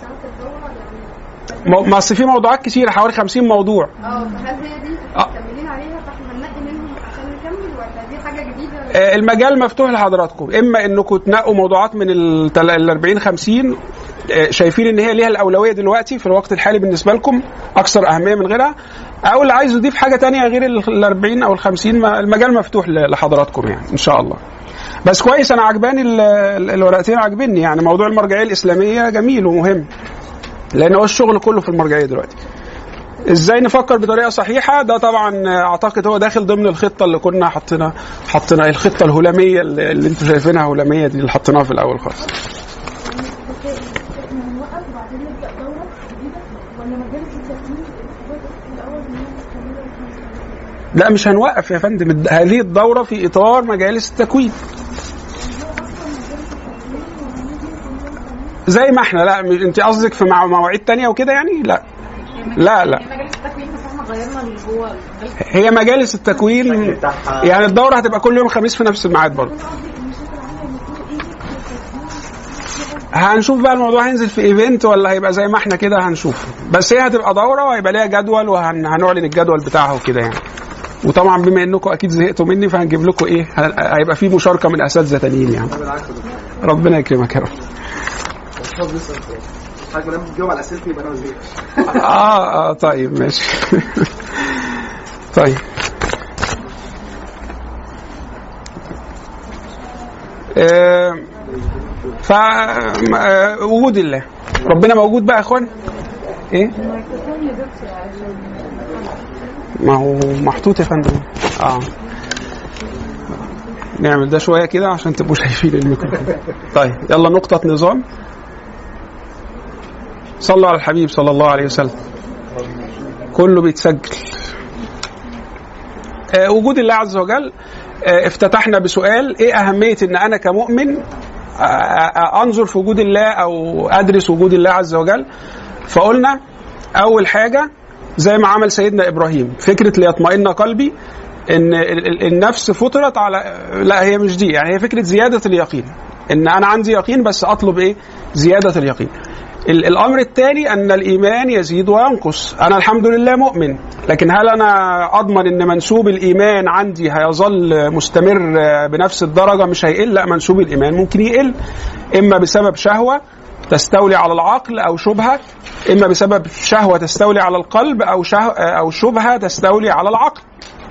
سنة الدورة يعني ما أصل في موضوعات كتيرة حوالي 50 موضوع. آه فهل هي دي آه. مكملين عليها فاحنا هننقي منهم عشان نكمل ولا دي حاجة جديدة آه، المجال مفتوح لحضراتكم. إما إنكم تنقوا موضوعات من ال 40 50 آه، شايفين إن هي ليها الأولوية دلوقتي في الوقت الحالي بالنسبة لكم أكثر أهمية من غيرها. أو اللي عايز يضيف حاجة تانية غير ال 40 أو ال 50 ما- المجال مفتوح لحضراتكم يعني إن شاء الله. بس كويس أنا عجباني ال- ال- الورقتين عاجبني يعني موضوع المرجعية الإسلامية جميل ومهم لأن هو الشغل كله في المرجعية دلوقتي. إزاي نفكر بطريقة صحيحة؟ ده طبعا أعتقد هو داخل ضمن الخطة اللي كنا حطينا حطينا الخطة الهلامية اللي, أنتم شايفينها هلامية دي اللي حطيناها في الأول خالص. لا مش هنوقف يا فندم. هذه الدورة في إطار مجالس التكوين. زي ما إحنا. لا انت قصدك في مواعيد تانية وكده يعني؟ لا. لا لا. هي مجالس التكوين يعني الدورة هتبقى كل يوم خميس في نفس الميعاد برضه. هنشوف بقى الموضوع هينزل في إيفنت ولا هيبقى زي ما إحنا كده هنشوف. بس هي هتبقى دورة وهيبقى ليها جدول وهنعلن الجدول بتاعها وكده يعني. وطبعا بما إنكم أكيد زهقتوا مني فهنجيب لكم إيه؟ هيبقى في مشاركة من أساتذة تانيين يعني. ربنا يكرمك يا رب. حضرتك بتجاوب على اسئلتي يبقى أنا آه آه طيب ماشي. طيب. آه ف آه، وجود الله. ربنا موجود بقى يا إخوان؟ إيه؟ ما هو محطوط يا فندم. آه. نعمل ده شوية كده عشان تبقوا شايفين الميكروفون. طيب يلا نقطة نظام. صلوا على الحبيب صلى الله عليه وسلم. كله بيتسجل. آه، وجود الله عز وجل آه، افتتحنا بسؤال إيه أهمية إن أنا كمؤمن آه، آه، أنظر في وجود الله أو أدرس وجود الله عز وجل؟ فقلنا أول حاجة زي ما عمل سيدنا إبراهيم فكرة ليطمئن قلبي إن ال- ال- النفس فطرت على لا هي مش دي يعني هي فكرة زيادة اليقين. إن أنا عندي يقين بس أطلب إيه؟ زيادة اليقين. ال- الأمر الثاني أن الإيمان يزيد وينقص. أنا الحمد لله مؤمن لكن هل أنا أضمن إن منسوب الإيمان عندي هيظل مستمر بنفس الدرجة؟ مش هيقل لأ منسوب الإيمان ممكن يقل. إما بسبب شهوة تستولي على العقل أو شبهة إما بسبب شهوة تستولي على القلب أو شه أو شبهة تستولي على العقل.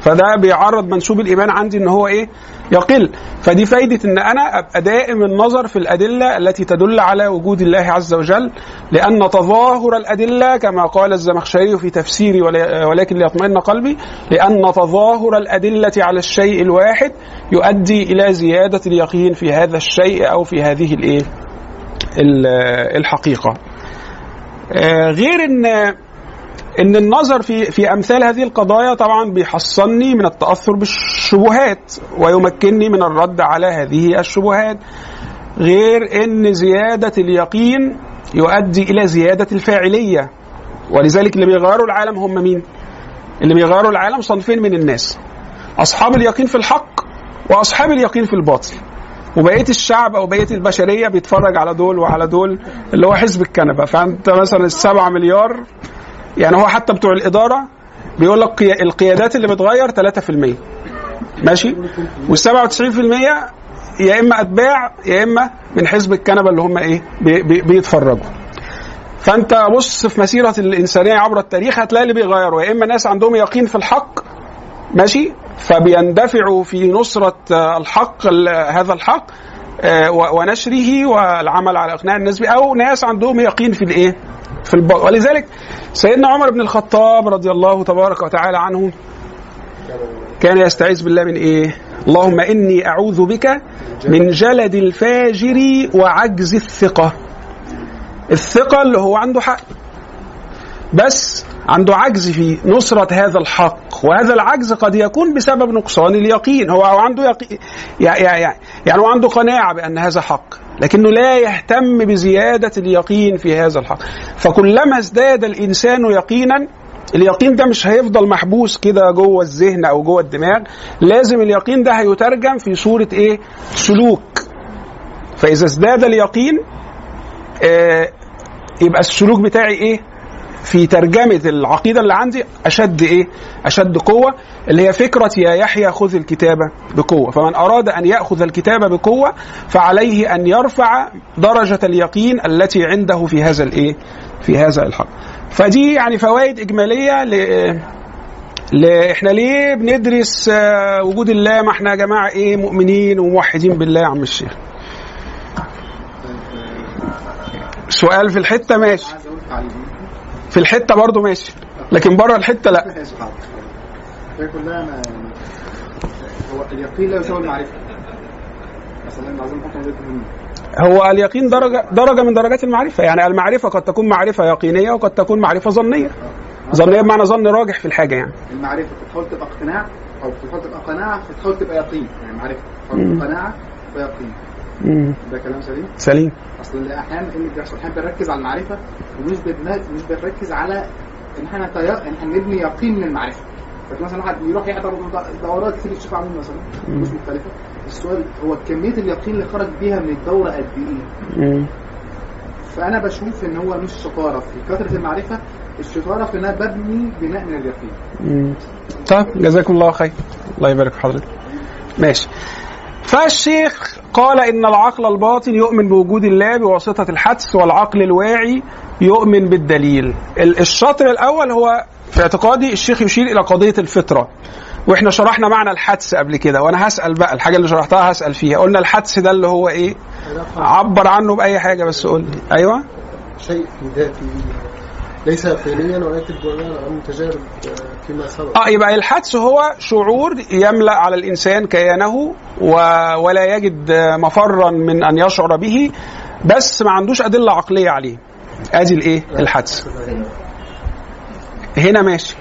فده بيعرض منسوب الإيمان عندي إن هو إيه؟ يقل. فدي فايدة إن أنا أبقى دائم النظر في الأدلة التي تدل على وجود الله عز وجل لأن تظاهر الأدلة كما قال الزمخشري في تفسيري ولكن ليطمئن قلبي لأن تظاهر الأدلة على الشيء الواحد يؤدي إلى زيادة اليقين في هذا الشيء أو في هذه الإيه؟ ال- الحقيقة. آه، غير إن إن النظر في في أمثال هذه القضايا طبعا بيحصني من التأثر بالشبهات ويمكنني من الرد على هذه الشبهات غير إن زيادة اليقين يؤدي إلى زيادة الفاعلية. ولذلك اللي بيغيروا العالم هم مين؟ اللي بيغيروا العالم صنفين من الناس. أصحاب اليقين في الحق وأصحاب اليقين في الباطل. وبقية الشعب أو بقية البشرية بيتفرج على دول وعلى دول اللي هو حزب الكنبة. فأنت مثلا السبعة مليار يعني هو حتى بتوع الإدارة بيقول لك قيا- القيادات اللي بتغير 3% ماشي؟ وال 97% يا إما أتباع يا إما من حزب الكنبة اللي هم إيه بي بي بيتفرجوا. فأنت بص في مسيرة الإنسانية عبر التاريخ هتلاقي اللي بيغيروا. يا إما ناس عندهم يقين في الحق ماشي؟ فبيندفعوا في نصرة آه، الحق ال- هذا الحق آه، ونشره والعمل على إقناع الناس أو ناس عندهم يقين في الإيه؟ في الباطل ولذلك سيدنا عمر بن الخطاب رضي الله تبارك وتعالى عنه كان يستعيذ بالله من إيه؟ اللهم إني أعوذ بك من جلد الفاجر وعجز الثقة. الثقة اللي هو عنده حق. بس عنده عجز في نصرة هذا الحق وهذا العجز قد يكون بسبب نقصان اليقين. هو عنده يقين يعني يعني هو عنده قناعة بأن هذا حق لكنه لا يهتم بزيادة اليقين في هذا الحق. فكلما ازداد الإنسان يقينا اليقين ده مش هيفضل محبوس كده جوه الذهن أو جوه الدماغ لازم اليقين ده هيترجم في صورة إيه؟ سلوك. فإذا ازداد اليقين آه يبقى السلوك بتاعي إيه؟ في ترجمة العقيدة اللي عندي أشد إيه؟ أشد قوة اللي هي فكرة يا يحيى خذ الكتابة بقوة. فمن أراد أن يأخذ الكتابة بقوة فعليه أن يرفع درجة اليقين التي عنده في هذا الإيه؟ في هذا الحق. فدي يعني فوائد إجمالية ل إحنا ليه بندرس آه، وجود الله ما إحنا يا جماعة إيه؟ مؤمنين وموحدين بالله يا عم الشيخ. سؤال في الحتة ماشي. في الحتة برضه ماشي. لكن بره الحتة لا. كلها هو اليقين لا يساوي المعرفه هو اليقين درجه درجة من درجات المعرفة. يعني المعرفة قد تكون معرفة يقينية وقد تكون معرفة ظنية. ظنية بمعنى ظن راجح في الحاجة يعني. المعرفة بتحاول تبقى اقتناع أو بتحاول تبقى قناعة بتحاول تبقى يقين. يعني معرفة بتحاول تبقى قناعة ويقين مم. ده كلام سليم. سليم. أصل أحيانا اللي بيحصل أحيانا بنركز على المعرفة ومش مش بنركز على إن إحنا. إن إحنا نبني يقين من المعرفة. فمثلا واحد يروح يحضر دورات كتير الشيخ عمرو مثلا مش مختلفة. السؤال هو كمية اليقين اللي خرج بيها من الدورة قد إيه؟ فأنا بشوف إن هو مش شطارة. في كثرة المعرفة الشطارة في ان أنا ببني بناء من اليقين. مم. طيب جزاكم الله خير. الله يبارك في حضرتك. ماشي. فالشيخ قال إن العقل الباطن يؤمن بوجود الله بواسطة الحدس والعقل الواعي يؤمن بالدليل. ال- الشطر الأول هو في اعتقادي الشيخ يشير إلى قضية الفطرة. وإحنا شرحنا معنى الحدس قبل كده وأنا هسأل بقى الحاجة اللي شرحتها هسأل فيها. قلنا الحدس ده اللي هو إيه؟ عبر عنه بأي حاجة بس قول لي. أيوه؟ شيء في ذاته. ليس فعليا ولكن بناء عن تجارب آه، فيما سبق. آه يبقى الحدس هو شعور يملأ على الإنسان كيانه و... ولا يجد مفرا من أن يشعر به بس ما عندوش أدلة عقلية عليه. أدي الإيه؟ الحدس. هنا ماشي.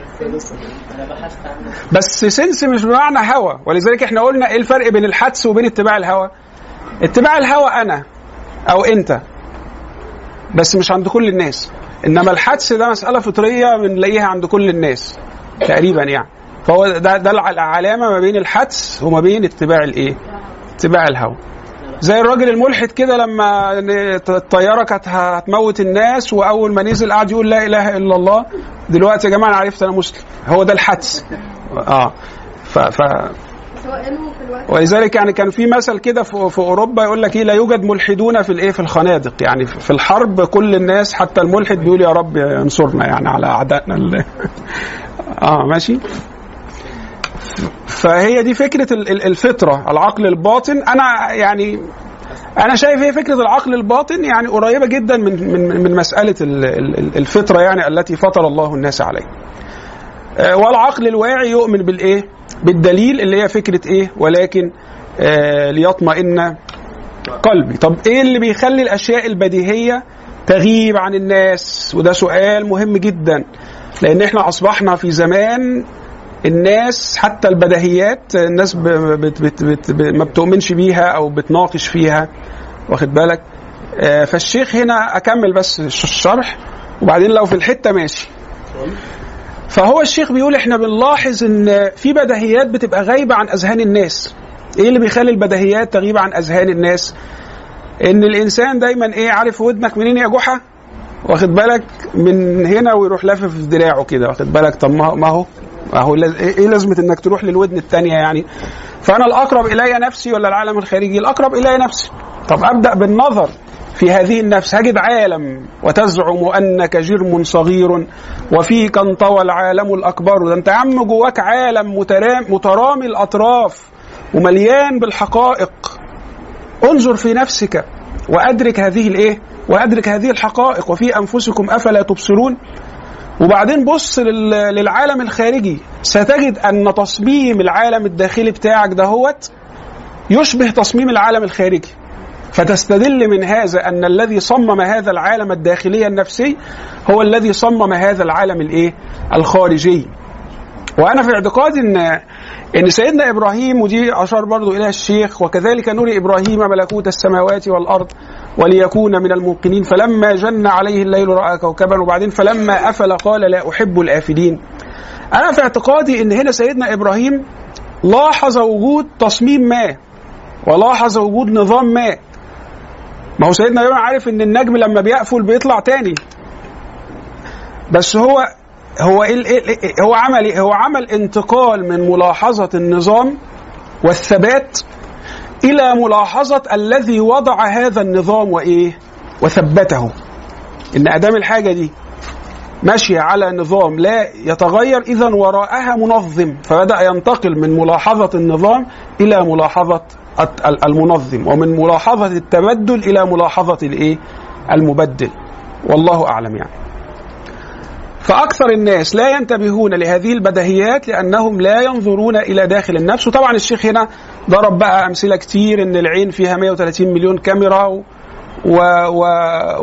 بس سنس مش بمعنى هوى ولذلك إحنا قلنا إيه الفرق بين الحدس وبين اتباع الهوى اتباع الهوى أنا أو أنت. بس مش عند كل الناس. إنما الحدس ده مسألة فطرية بنلاقيها عند كل الناس تقريبا يعني. فهو ده ده الع- العلامة ما بين الحدس وما بين اتباع الإيه؟ اتباع الهوى. زي الراجل الملحد كده لما الطيارة كانت هتموت الناس وأول ما نزل قعد يقول لا إله إلا الله. دلوقتي يا جماعة أنا عرفت أنا مسلم. هو ده الحدس آه. ف, ف ولذلك يعني كان في مثل كده في, في أوروبا يقول لك إيه لا يوجد ملحدون في الإيه في الخنادق. يعني في الحرب كل الناس حتى الملحد بيقول يا رب انصرنا يعني على أعدائنا آه ماشي؟ فهي دي فكرة ال- ال- الفطرة العقل الباطن. أنا يعني أنا شايف هي فكرة العقل الباطن يعني قريبة جدا من من من مسألة ال- ال- الفطرة يعني التي فطر الله الناس عليها. آه، والعقل الواعي يؤمن بالإيه؟ بالدليل اللي هي فكرة إيه؟ ولكن آه، ليطمئن قلبي. طب إيه اللي بيخلي الأشياء البديهية تغيب عن الناس؟ وده سؤال مهم جدا. لأن إحنا أصبحنا في زمان الناس حتى البديهيات الناس بت بت بت ب- ما بتؤمنش بيها أو بتناقش فيها. واخد بالك؟ آه، فالشيخ هنا أكمل بس الش- الشرح وبعدين لو في الحتة ماشي. فهو الشيخ بيقول إحنا بنلاحظ إن في بديهيات بتبقى غايبة عن أذهان الناس. إيه اللي بيخلي البديهيات تغيب عن أذهان الناس؟ إن الإنسان دايما إيه عارف ودنك منين يا جحا؟ واخد بالك؟ من هنا ويروح لافف في دراعه كده واخد بالك؟ طب ما هو ما هو لاز- إيه إيه لازمة إنك تروح للودن الثانية يعني؟ فأنا الأقرب إلي نفسي ولا العالم الخارجي؟ الأقرب إلي نفسي. طب أبدأ بالنظر. في هذه النفس. هجد عالم وتزعم أنك جرم صغير وفيك انطوى العالم الأكبر. ده أنت يا عم جواك عالم مترام مترامي الأطراف ومليان بالحقائق. انظر في نفسك وأدرك هذه الإيه؟ وأدرك هذه الحقائق. وفي أنفسكم أفلا تبصرون؟ وبعدين بص لل- للعالم الخارجي. ستجد أن تصميم العالم الداخلي بتاعك دهوت يشبه تصميم العالم الخارجي. فتستدل من هذا أن الذي صمم هذا العالم الداخلي النفسي هو الذي صمم هذا العالم الإيه؟ الخارجي. وأنا في اعتقادي ان إن سيدنا إبراهيم ودي أشار برضو إليها الشيخ وكذلك نري إبراهيم ملكوت السماوات والأرض وليكون من الموقنين. فلما جن عليه الليل رأى كوكبا وبعدين فلما أفل قال لا أحب الآفلين. أنا في اعتقادي إن هنا سيدنا إبراهيم لاحظ وجود تصميم ما ولاحظ وجود نظام ما. ما هو سيدنا إبراهيم عارف إن النجم لما بيقفل بيطلع تاني بس هو هو إيه إيه إيه هو عمل إيه؟ هو عمل انتقال من ملاحظة النظام والثبات إلى ملاحظة الذي وضع هذا النظام وإيه؟ وثبته. إن أدام الحاجة دي ماشية على نظام لا يتغير إذا وراءها منظم فبدأ ينتقل من ملاحظة النظام إلى ملاحظة الت- ال- المنظم ومن ملاحظة التبدل إلى ملاحظة الإيه؟ المبدل والله أعلم يعني. فأكثر الناس لا ينتبهون لهذه البديهيات لأنهم لا ينظرون إلى داخل النفس وطبعا الشيخ هنا ضرب بقى أمثلة كتير إن العين فيها 130 مليون كاميرا و و و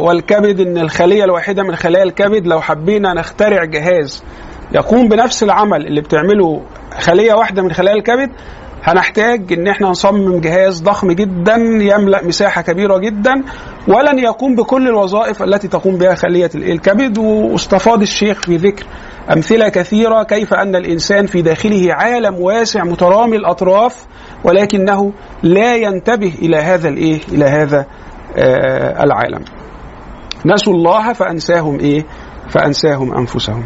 والكبد إن الخلية الواحدة من خلايا الكبد لو حبينا نخترع جهاز يقوم بنفس العمل اللي بتعمله خلية واحدة من خلايا الكبد هنحتاج إن إحنا نصمم جهاز ضخم جدا يملأ مساحة كبيرة جدا ولن يقوم بكل الوظائف التي تقوم بها خلية؟ الكبد. واستفاض الشيخ في ذكر أمثلة كثيرة كيف أن الإنسان في داخله عالم واسع مترامي الأطراف ولكنه لا ينتبه إلى هذا الإيه؟ إلى هذا آه العالم. نسوا الله فأنساهم إيه؟ فأنساهم أنفسهم.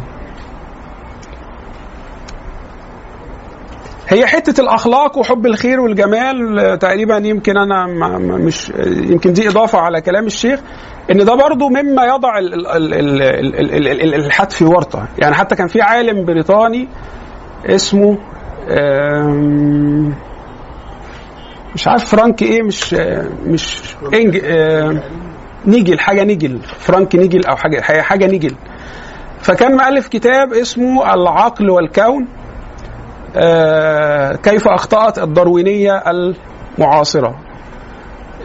هي حتة الأخلاق وحب الخير والجمال آه، تقريبا يمكن ما- مش يمكن دي إضافة على كلام الشيخ إن ده برضو مما يضع ال- ال- ال- ال- ال- ال- ال- الحد في ورطة. يعني حتى كان في عالم بريطاني اسمه مش عارف فرانك إيه مش آه، مش إنج آه، نيجل حاجة نيجل فرانك نيجل أو حاجة حاجة نيجل. فكان مؤلف كتاب اسمه العقل والكون. كيف أخطأت الداروينية المعاصرة.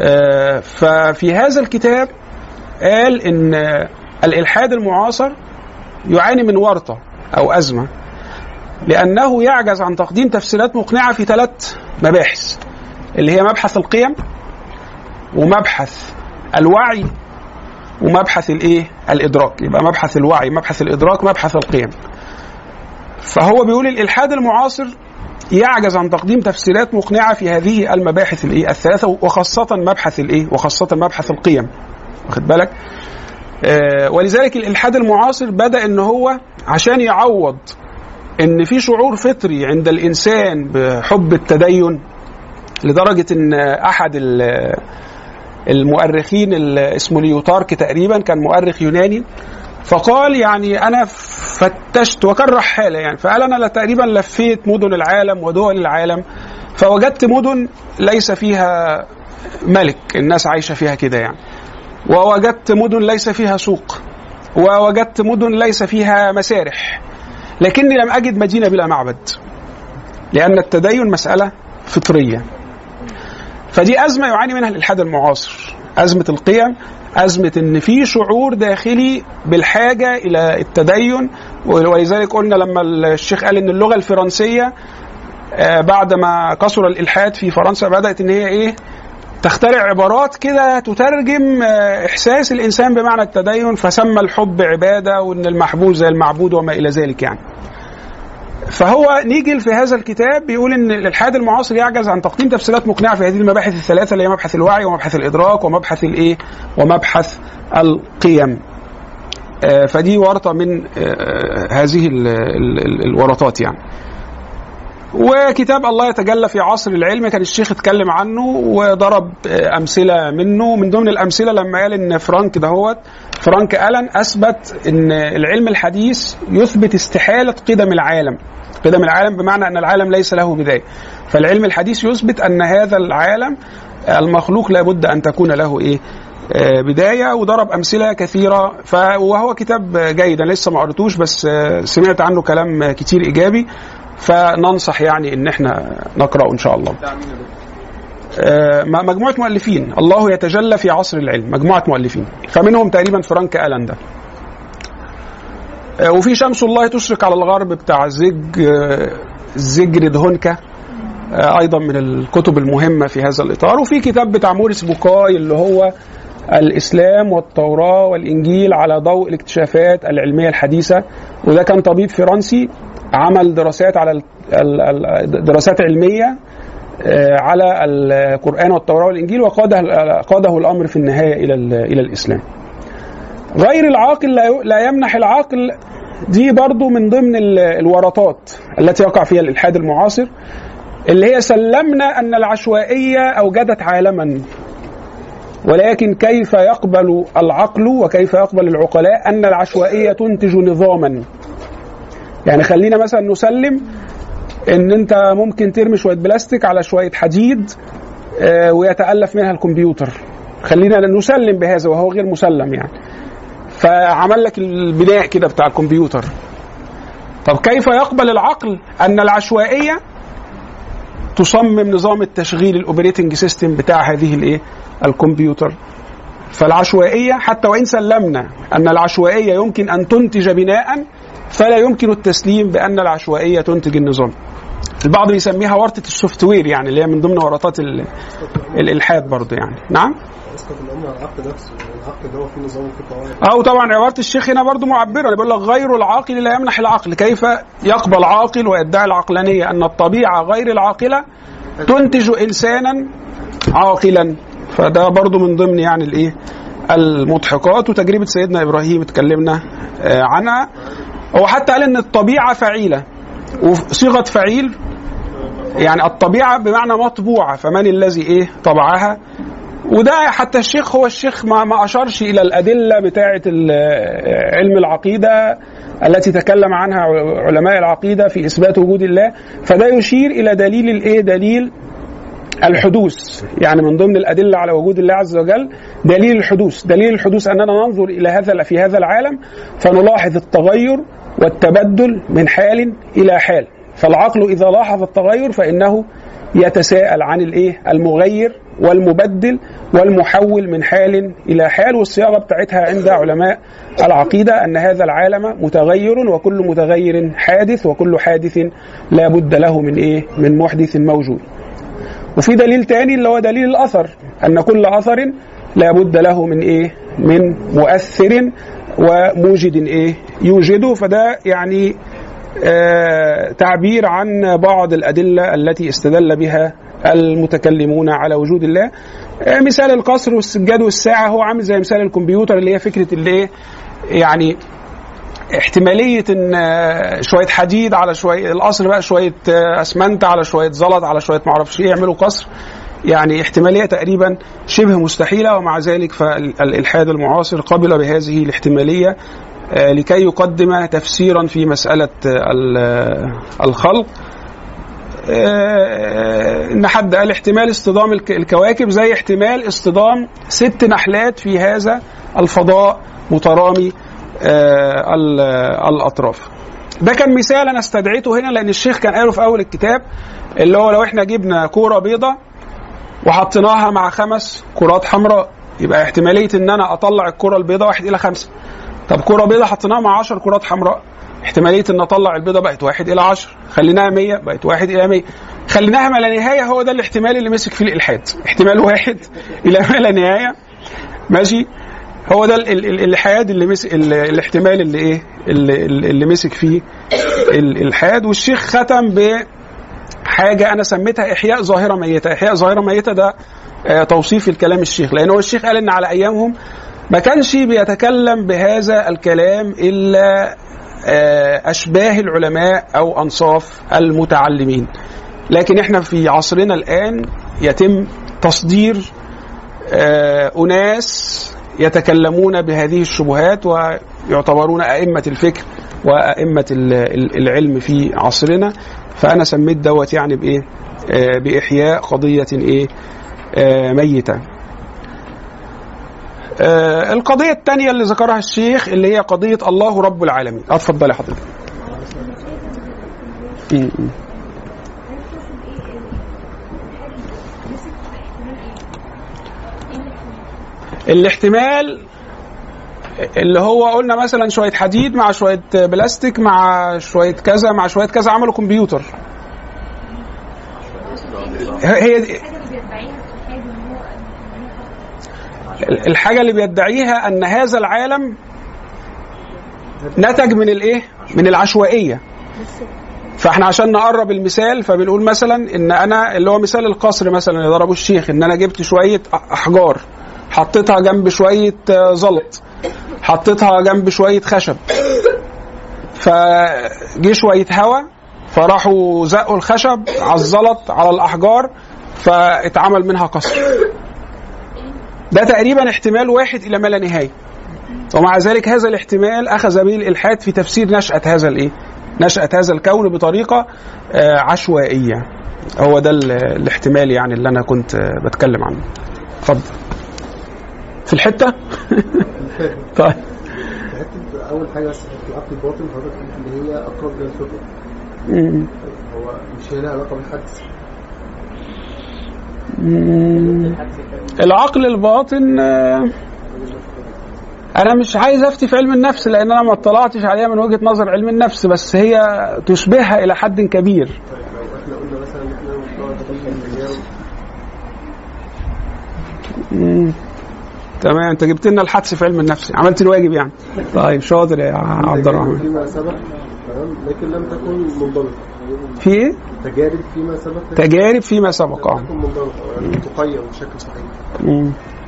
آه، ففي هذا الكتاب قال إن آه، الإلحاد المعاصر يعاني من ورطة أو أزمة لأنه يعجز عن تقديم تفسيرات مقنعة في ثلاث مباحث اللي هي مبحث القيم ومبحث الوعي ومبحث الإيه؟ الإدراك. يبقى مبحث الوعي مبحث الإدراك مبحث القيم. فهو بيقول الإلحاد المعاصر يعجز عن تقديم تفسيرات مقنعة في هذه المباحث الإيه؟ الثلاثة وخاصة مبحث الإيه؟ وخاصة مبحث القيم. واخد بالك؟ آه ولذلك الإلحاد المعاصر بدأ إن هو عشان يعوض إن في شعور فطري عند الإنسان بحب التدين لدرجة إن أحد ال- المؤرخين ال- اسمه ليوتارك تقريبا كان مؤرخ يوناني فقال يعني أنا فتشت وكان رحالة يعني. فقال أنا تقريبا لفيت مدن العالم ودول العالم فوجدت مدن ليس فيها ملك الناس عايشة فيها كده يعني. ووجدت مدن ليس فيها سوق ووجدت مدن ليس فيها مسارح لكني لم أجد مدينة بلا معبد لأن التدين مسألة فطرية. فدي أزمة يعاني منها الإلحاد المعاصر أزمة القيم أزمة إن في شعور داخلي بالحاجة إلى التدين ولذلك قلنا لما الشيخ قال إن اللغة الفرنسية آه، بعد ما كثر الإلحاد في فرنسا بدأت إن هي إيه؟ تخترع عبارات كده تترجم آه، إحساس الإنسان بمعنى التدين فسمى الحب عبادة وإن المحبوب زي المعبود وما إلى ذلك يعني. فهو نيجل في هذا الكتاب بيقول إن الإلحاد المعاصر يعجز عن تقديم تفسيرات مقنعة في هذه المباحث الثلاثة اللي هي مبحث الوعي ومبحث الإدراك ومبحث الإيه؟ ومبحث القيم. آه، فدي ورطة من آه، هذه ال- ال- ال- الورطات يعني. وكتاب الله يتجلى في عصر العلم كان الشيخ اتكلم عنه وضرب آه، أمثلة منه. من ضمن الأمثلة لما قال إن فرانك دهوت فرانك ألن أثبت إن العلم الحديث يثبت استحالة قدم العالم. قدم العالم بمعنى أن العالم ليس له بدايه فالعلم الحديث يثبت أن هذا العالم المخلوق لابد أن تكون له إيه؟ آه، بداية وضرب أمثلة كثيرة. وهو كتاب جيد أنا لسه ما قريتوش بس آه، سمعت عنه كلام كتير إيجابي. فننصح يعني إن إحنا نقرأه إن شاء الله. آه، مجموعة مؤلفين. الله يتجلى في عصر العلم. مجموعة مؤلفين. فمنهم تقريبا فرانك ألن ده وفي شمس الله تشرق على الغرب بتاع زج آه، زيجريد هونكه آه، أيضا من الكتب المهمة في هذا الإطار وفي كتاب بتاع موريس بوكاي اللي هو الإسلام والتوراة والإنجيل على ضوء الاكتشافات العلمية الحديثة وده كان طبيب فرنسي عمل دراسات على دراسات علمية آه، على القرآن والتوراة والإنجيل وقاده قاده الأمر في النهاية إلى ال- إلى الإسلام. غير العاقل لا يمنح العاقل. دي برضو من ضمن ال- الورطات التي يقع فيها الإلحاد المعاصر اللي هي سلمنا أن العشوائية أوجدت عالما. ولكن كيف يقبل العقل وكيف يقبل العقلاء أن العشوائية تنتج نظاما؟ يعني خلينا مثلا نسلم إن أنت ممكن ترمي شوية بلاستيك على شوية حديد آه، ويتألف منها الكمبيوتر. خلينا نسلم بهذا وهو غير مسلم يعني. فعمل لك البناء كده بتاع الكمبيوتر. طب كيف يقبل العقل أن العشوائية تصمم نظام التشغيل ال operating system بتاع هذه الإيه؟ الكمبيوتر؟ فالعشوائية حتى وإن سلمنا أن العشوائية يمكن أن تنتج بناء فلا يمكن التسليم بأن العشوائية تنتج النظام. البعض بيسميها ورطة السوفت وير يعني اللي هي من ضمن ورطات ال- الإلحاد برضه يعني. نعم؟ الامر على نفسه ده هو نظام أو طبعا عباره الشيخ هنا برضو معبرة. بيقول لك غير العاقل لا يمنح العقل كيف يقبل عاقل ويدعي العقلانية؟ أن الطبيعة غير العاقلة تنتج انسانا عاقلا. فده برضو من ضمن يعني الإيه؟ المضحكات. وتجربة سيدنا إبراهيم اتكلمنا آه، عنها. هو حتى قال إن الطبيعة فعيله وصيغة فعيل يعني الطبيعة بمعنى مطبوعة. فمن الذي إيه؟ طبعها؟ وده حتى الشيخ هو الشيخ ما, ما اشارش إلى الأدلة بتاعة علم العقيدة التي تكلم عنها علماء العقيدة في إثبات وجود الله. فده يشير إلى دليل الإيه؟ دليل الحدوث. يعني من ضمن الأدلة على وجود الله عز وجل دليل الحدوث. دليل الحدوث أننا ننظر إلى هذا في هذا العالم فنلاحظ التغير والتبدل من حال إلى حال. فالعقل إذا لاحظ التغير فإنه يتساءل عن الايه؟ المغير والمبدل والمحول من حال إلى حال والصياغة بتاعتها عند علماء العقيدة أن هذا العالم متغير وكل متغير حادث وكل حادث لا بد له من إيه؟ من محدث موجود. وفي دليل تاني اللي هو دليل الأثر أن كل أثر لا بد له من إيه؟ من مؤثر وموجد إيه؟ يوجده فده يعني تعبير عن بعض الأدلة التي استدل بها المتكلمون على وجود الله. آه مثال القصر والسجاد والساعة. هو عامل زي مثال الكمبيوتر اللي هي فكرة اللي يعني احتمالية إن آه، شوية حديد على شوية القصر بقى شوية آه، أسمنت على شوية زلط على شوية معرفش إيه يعملوا قصر. يعني احتمالية تقريبا شبه مستحيلة. ومع ذلك فالإلحاد المعاصر قبل بهذه الاحتمالية آه، لكي يقدم تفسيرا في مسألة آه، آه، الخلق. آه، ان حد قال احتمال اصطدام الك- الكواكب زي احتمال اصطدام ست نحلات في هذا الفضاء مترامي آه، ال- آه، الأطراف. ده كان مثال أنا استدعيته هنا لأن الشيخ كان قاله في أول الكتاب اللي هو لو إحنا جبنا كورة بيضة وحطيناها مع خمس كرات حمراء يبقى احتمالية إن أنا أطلع الكرة البيضاء واحد إلى خمسة. طب كرة بيضاء حطيناها مع 10 كرات حمراء. احتمالية إن اطلع البيضة بقت واحد إلى 10 خليناها 100 بقت واحد إلى 100 خليناها ما لا نهاية هو ده الاحتمال اللي مسك فيه الإلحاد. احتمال واحد إلى ما لا نهاية. ماشي؟ هو ده ال- ال- ال- الإلحاد اللي مسك ال- الاحتمال اللي إيه؟ اللي, اللي مسك فيه الإلحاد. والشيخ ختم بحاجه أنا سميتها إحياء ظاهرة ميتة. إحياء ظاهرة ميتة ده آه، توصيف الكلام الشيخ. لأن هو الشيخ قال إن على أيامهم ما كانش بيتكلم بهذا الكلام إلا آه، أشباه العلماء أو أنصاف المتعلمين. لكن إحنا في عصرنا الآن يتم تصدير آه، أناس يتكلمون بهذه الشبهات ويعتبرون أئمة الفكر ال- العلم في عصرنا. فأنا سميت دوت يعني بإيه؟ آه، بإحياء قضية إيه؟ آه، القضية الثانية اللي ذكرها الشيخ اللي هي قضية الله رب العالمين. اتفضلي حضرتك م- م. الاحتمال اللي هو قلنا مثلا شوية حديد مع شوية بلاستيك مع شوية كذا مع شوية كذا عملوا كمبيوتر. هي دي- الحاجة اللي بيدعيها أن هذا العالم نتج من الإيه؟ من العشوائية. فإحنا عشان نقرب المثال فبنقول مثلا إن أنا اللي هو مثال القصر مثلا اللي ضربه الشيخ إن أنا جبت شوية أحجار حطيتها جنب شوية آه، زلط حطيتها جنب شوية خشب. فجه شوية هواء فراحوا زقوا الخشب على الزلط على الأحجار فاتعمل منها قصر. ده تقريبا احتمال واحد إلى ما لا نهاية. ومع ذلك هذا الاحتمال أخذ به الالحاد في تفسير نشأة هذا الإيه؟ نشأة هذا الكون بطريقة آه، عشوائية. هو ده ال- الاحتمال يعني اللي أنا كنت آه، بتكلم عنه. اتفضل. في الحتة؟ طيب. أول حاجة في العقل الباطن حضرتك اللي هي أقرب للفطره م- هو مش هي لها علاقة بالحدث العقل الباطن آه، أنا مش عايز أفتي في علم النفس لأن أنا ما اطلعتش عليها من وجهة نظر علم النفس بس هي تشبهها إلى حد كبير. تمام أنت جبت لنا الحدس في علم النفس عملت الواجب يعني. طيب شاطر يا عبد الرحمن. لكن لم تكن منضبطة. في إيه تجارب فيما سبق تجارب فيما سبق آه تقيم بشكل صحيح.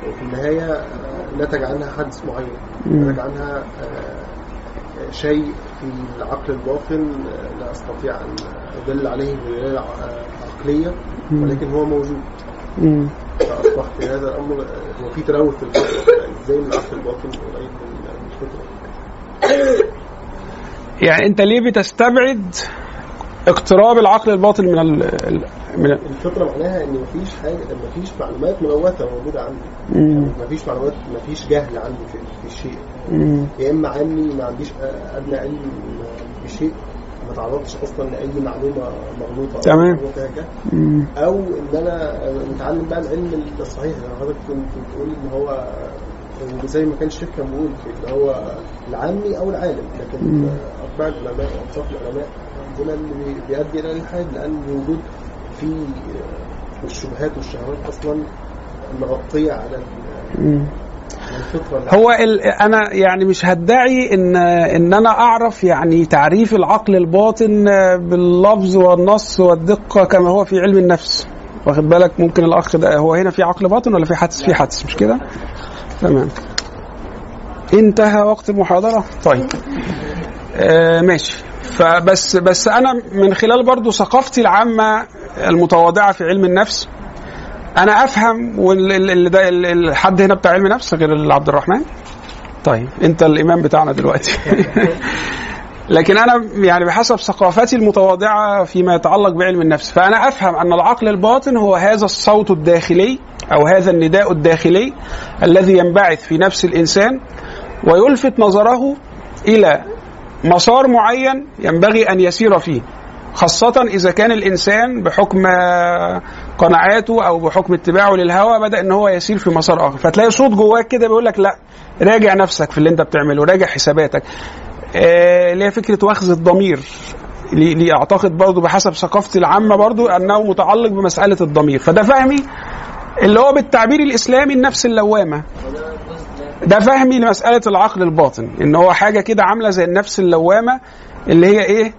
وفي النهاية آه، نتج عنها حدث معين. نتج عنها آه، شيء في العقل الباطن آه، لا أستطيع أن أدل عليه بدلاله عقلية. ولكن هو موجود. فاصبح في هذا الأمر هو في تلوث في الفطره إزاي من العقل الباطن قريب من من الفطره يعني أنت ليه بتستبعد اقتراب العقل الباطن من ال من ال- الفطره معناها إن مفيش حاجة مفيش معلومات ملوثة موجودة عندي مم. مفيش معلومات مفيش جهل عندي في في الشيء. يا إما عني ما عنديش أدنى علم بشيء ما تعرضتش أصلا لأي معلومة مغلوطة تمام. أو إن أنا متعلم بقى العلم الصحيح يعني حضرتك كنت بتقول إن هو زي ما كان الشيخ كان بيقول اللي هو العامي أو العالم لكن. أتباع العلماء واوصاف العلماء عندنا اللي بي- بيؤدي إلى الالحاد لأن الوجود في الشبهات والشهوات أصلا مغطيه على هو. أنا يعني مش هدعي ان إن أنا أعرف يعني تعريف العقل الباطن باللفظ والنص والدقة كما هو في علم النفس. واخد بالك؟ ممكن الأخ ده هو هنا في عقل باطن ولا في حدث؟ في حدث مش كده؟ تمام. انتهى وقت المحاضرة. طيب. آه ماشي. فبس بس أنا من خلال برضو ثقافتي العامة المتواضعة في علم النفس أنا أفهم واللي ده الحد هنا بتاع علم نفس غير عبد الرحمن؟ طيب أنت الإمام بتاعنا دلوقتي. لكن أنا يعني بحسب ثقافتي المتواضعة فيما يتعلق بعلم النفس فأنا أفهم أن العقل الباطن هو هذا الصوت الداخلي أو هذا النداء الداخلي الذي ينبعث في نفس الإنسان ويلفت نظره إلى مسار معين ينبغي أن يسير فيه خاصة إذا كان الإنسان بحكم قناعاته أو بحكم اتباعه للهوى بدأ إن هو يسير في مسار آخر، فتلاقي صوت جواك كده بيقول لك لأ راجع نفسك في اللي أنت بتعمله، راجع حساباتك. آه، اللي هي فكرة وخز الضمير. لي أعتقد برضه بحسب ثقافتي العامة برضه أنه متعلق بمسألة الضمير، فده فهمي اللي هو بالتعبير الإسلامي النفس اللوامة. ده فهمي لمسألة العقل الباطن، إن هو حاجة كده عاملة زي النفس اللوامة اللي هي إيه؟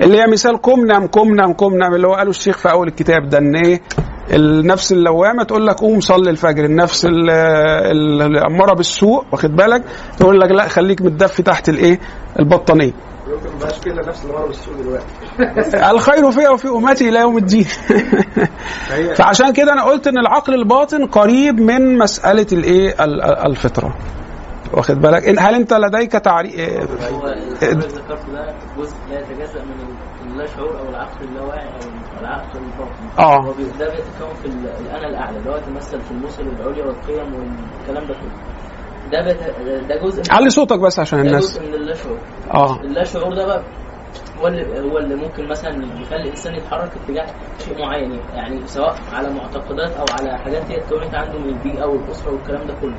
اللي هي مثال قم نم قم نم قم نم اللي هو قاله الشيخ في أول الكتاب ده إن إيه؟ النفس اللوامة تقول لك قوم صلي الفجر النفس ال- ال- الاماره بالسوء واخد بالك؟ تقول لك لا خليك متدفي تحت الإيه؟ البطانية. يمكن ما بقاش كده نفس المره بالسوق دلوقتي. الخير فيها وفي أمتي إلى يوم الدين. فعشان كده أنا قلت إن العقل الباطن قريب من مسألة الإيه؟ ال- ال- الفطرة. واخد بالك؟ إن- هل أنت لديك تعريف هو اللي ذكرته ده جزء لا يتجزأ من اللا شعور أو العقل اللاواعي أو العقل الباطن. آه. هو ده بيتكون في ال- الانا الأعلى اللي هو يتمثل في المثل العليا والقيم والكلام ده كله. ده بت... ده جزء من علي صوتك بس عشان ده الناس. جزء من اللا شعور آه. اللا شعور ده بقى هو اللي هو اللي ممكن مثلا يخلي الإنسان يتحرك اتجاه شيء معين يعني سواء على معتقدات أو على حاجات هي اتكونت عنده من البيئة والأسرة والكلام ده كله.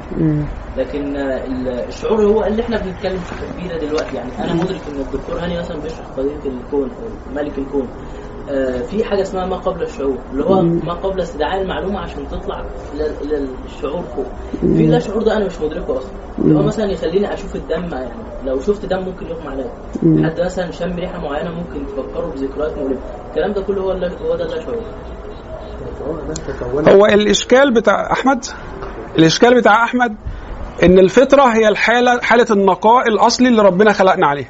لكن ال- الشعور هو اللي إحنا بنتكلم فيه ده دلوقتي. يعني أنا مدرك إن الدكتور هاني مثلا بيشرح قضية الكون أو ملك الكون. في حاجة اسمها ما قبل الشعور اللي هو ما قبل استدعاء المعلومة عشان تطلع إلى الشعور فوق. في لا شعور ده أنا مش مدركه أصلا. اللي هو مثلا يخليني أشوف الدم يعني لو شفت دم ممكن يغمى عليا. حد مثلا شم ريحة معينة ممكن تفكره بذكريات مؤلمه الكلام ده كله هو هو ده اللا شعور. هو ده تكون هو الإشكال بتاع أحمد؟ الإشكال بتاع أحمد إن الفطرة هي الحاله حالة النقاء الأصلي اللي ربنا خلقنا عليه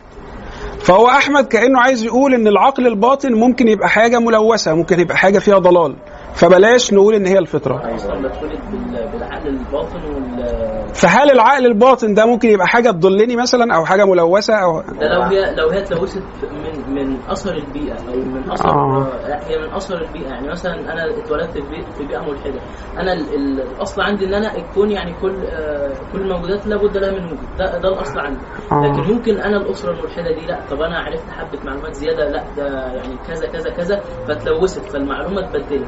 فهو أحمد كأنه عايز يقول إن العقل الباطن ممكن يبقى حاجة ملوثة ممكن يبقى حاجة فيها ضلال. فبلاش نقول إن هي الفطرة. فهل العقل الباطن ده ممكن يبقى حاجة تضلني مثلا أو حاجة ملوثة أو ده لو هي لو هي اتلوثت من من أثر البيئة أو من اثر آه. هي من أثر البيئة. يعني مثلا أنا اتولدت في بيئه في بيئة ملحدة. أنا ال- ال- الأصل عندي إن أنا الكون يعني كل آه، كل الموجودات لابد لها من وجود. ده ده الأصل عندي. آه. لكن ممكن أنا الأسرة الملحدة دي لا. طب أنا عرفت حبة معلومات زيادة. لا ده يعني كذا كذا كذا فتلوثت فالمعلومة اتبدلت.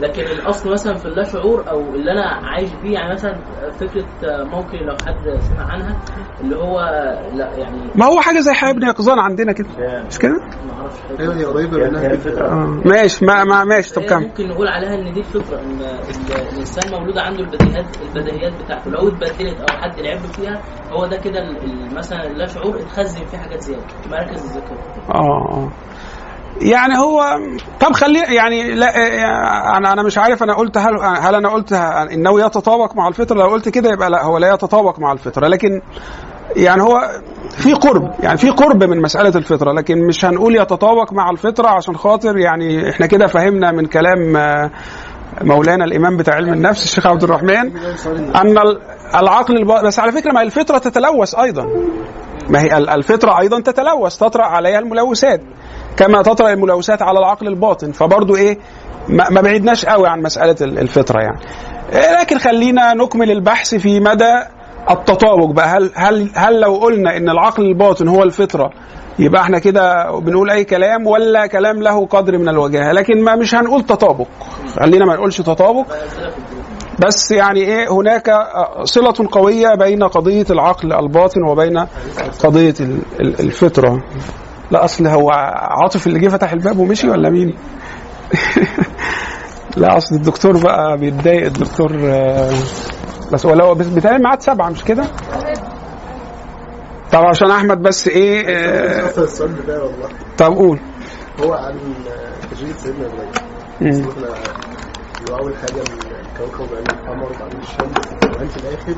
لكن الأصل مثلا في اللا شعور أو اللي أنا عايش بيه يعني مثلا فكرة موقع لو حد سمع عنها اللي هو لا يعني ما هو حاجة زي حياة ابن يقظان عندنا كده. مش كده؟ ما أعرفش. أيوه هي قريبة منها آه. ماشي ما, ما ماشي طب كمل. ممكن نقول عليها إن دي الفطره إن ال- الإنسان مولود عنده البديهيات البديهيات بتاعته. لو اتبدلت أو حد لعب فيها هو ده كده مثلا اللا شعور اتخزن فيه حاجات زيادة مراكز الذكر آه. يعني هو طب خليه يعني لا يعني أنا أنا مش عارف أنا قلت هل هل أنا قلت إنه يتطابق مع الفطرة؟ لو قلت كده يبقى لا هو لا يتطابق مع الفطرة لكن يعني هو في قرب يعني في قرب من مسألة الفطرة لكن مش هنقول يتطابق مع الفطرة عشان خاطر يعني إحنا كده فهمنا من كلام آه، مولانا الإمام بتاع علم النفس الشيخ عبد الرحمن أن ال- العقل الب... بس على فكرة ما الفطرة تتلوث أيضا. ما هي ال- الفطرة أيضا تتلوث تطرأ عليها الملوثات. كما تطرأ الملوثات على العقل الباطن. فبرضه إيه ما بعدناش قوي عن مسألة ال- الفطرة يعني. إيه، لكن خلينا نكمل البحث في مدى التطابق بقى. هل هل هل لو قلنا إن العقل الباطن هو الفطرة يبقى إحنا كده بنقول أي كلام ولا كلام له قدر من الوجاهه لكن ما مش هنقول تطابق. خلينا ما نقولش تطابق. بس يعني إيه هناك صلة قوية بين قضية العقل الباطن وبين قضية ال- ال- الفطرة. لا أصل هو عاطف اللي جه فتح الباب ومشي ولا مين؟ لا أصل الدكتور بقى بيتضايق الدكتور آه، بس ولا هو بس بيتهيألي ميعاد سبعة مش كده؟ طب عشان أحمد بس إيه آه، طب قول هو عن تجريد سيدنا إبراهيم اول حاجة الكوكب وبعدين القمر وبعدين الشمس وبعدين في الآخر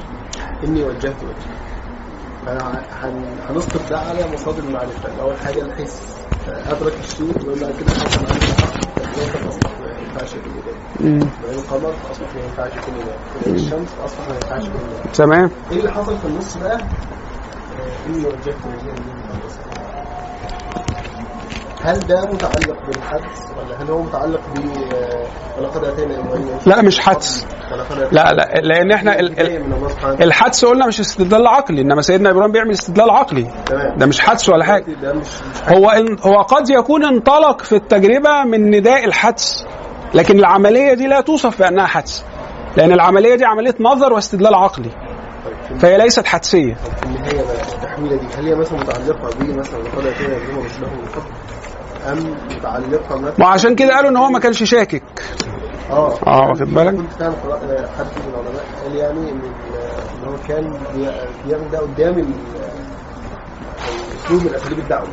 إني وجهت وجهي فأنا هن- هنسقط ده على مصادر المعرفة. اول حاجة الحس أدرك الشيء ويقول بعد كده حصل عنده حق فكيف تصلح ما ينفعش كل القمر أصبح ما ينفعش كل ده. الشمس أصبح ما ينفعش كل ده. تمام. إيه اللي حصل في النص بقى؟ آه، إني وجهت وجهي لله هل ده متعلق بالحدس ولا هل هو متعلق ب ولقد آتينا إبراهيم لا، مش حدس. لا لا لأن إحنا. الحدس قلنا مش استدلال عقلي إنما سيدنا إبراهيم بيعمل استدلال عقلي. ده مش حدس ولا حاجة. هو هو قد يكون انطلق في التجربة من نداء الحدس لكن العملية دي لا توصف بأنها حدس لأن العملية دي عملية نظر واستدلال عقلي. طيب، فهي ليست حدسيه في النهاية بقى التحويله دي هل هي مثلا متعلقة ب مثلا لقد آتينا إبراهيم رشده من قبل أم متعلقة مثلا ما عشان كده قالوا إن هو ما كانش شاكك آه آه، واخد بالك؟ كنت آه، حد من العلماء قال يعني إن إن هو كان بي- بيعمل ده قدام اسلوب من اساليب الدعوه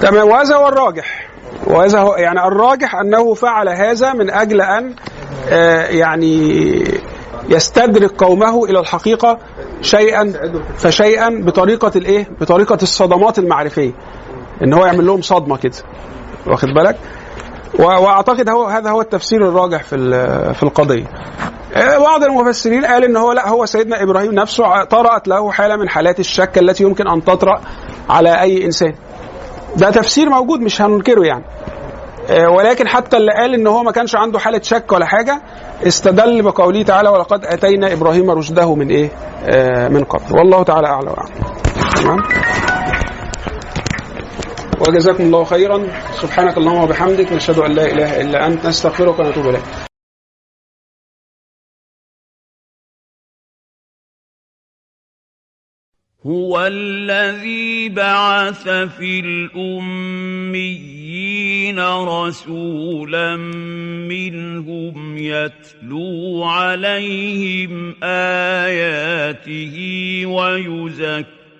تمام وهذا هو الراجح وهذا هو يعني الراجح أنه فعل هذا من أجل أن آه، يعني يستدرك قومه إلى الحقيقة شيئا فشيئا بطريقة الإيه؟ بطريقة الصدمات المعرفية. إن هو يعمل لهم صدمة كده. واخد بالك؟ وأعتقد هو هذا هو التفسير الراجح في في القضية. آه، بعض المفسرين قال إن هو لا هو سيدنا إبراهيم نفسه طرأت له حالة من حالات الشك التي يمكن أن تطرأ على أي إنسان. ده تفسير موجود مش هننكره يعني آه، ولكن حتى اللي قال إن هو ما كانش عنده حالة شك ولا حاجة استدل بقوله تعالى ولقد أتينا إبراهيم رشده من إيه؟ آه، من قبل والله تعالى اعلى واعلم. تمام؟ وجزاكم الله خيرا سبحانك اللهم وبحمدك نشهد أن لا إله إلا أنت نستغفرك ونتوب إليك. هو الذي بعث في الأميين رسولا منهم يتلو عليهم آياته ويزكيهم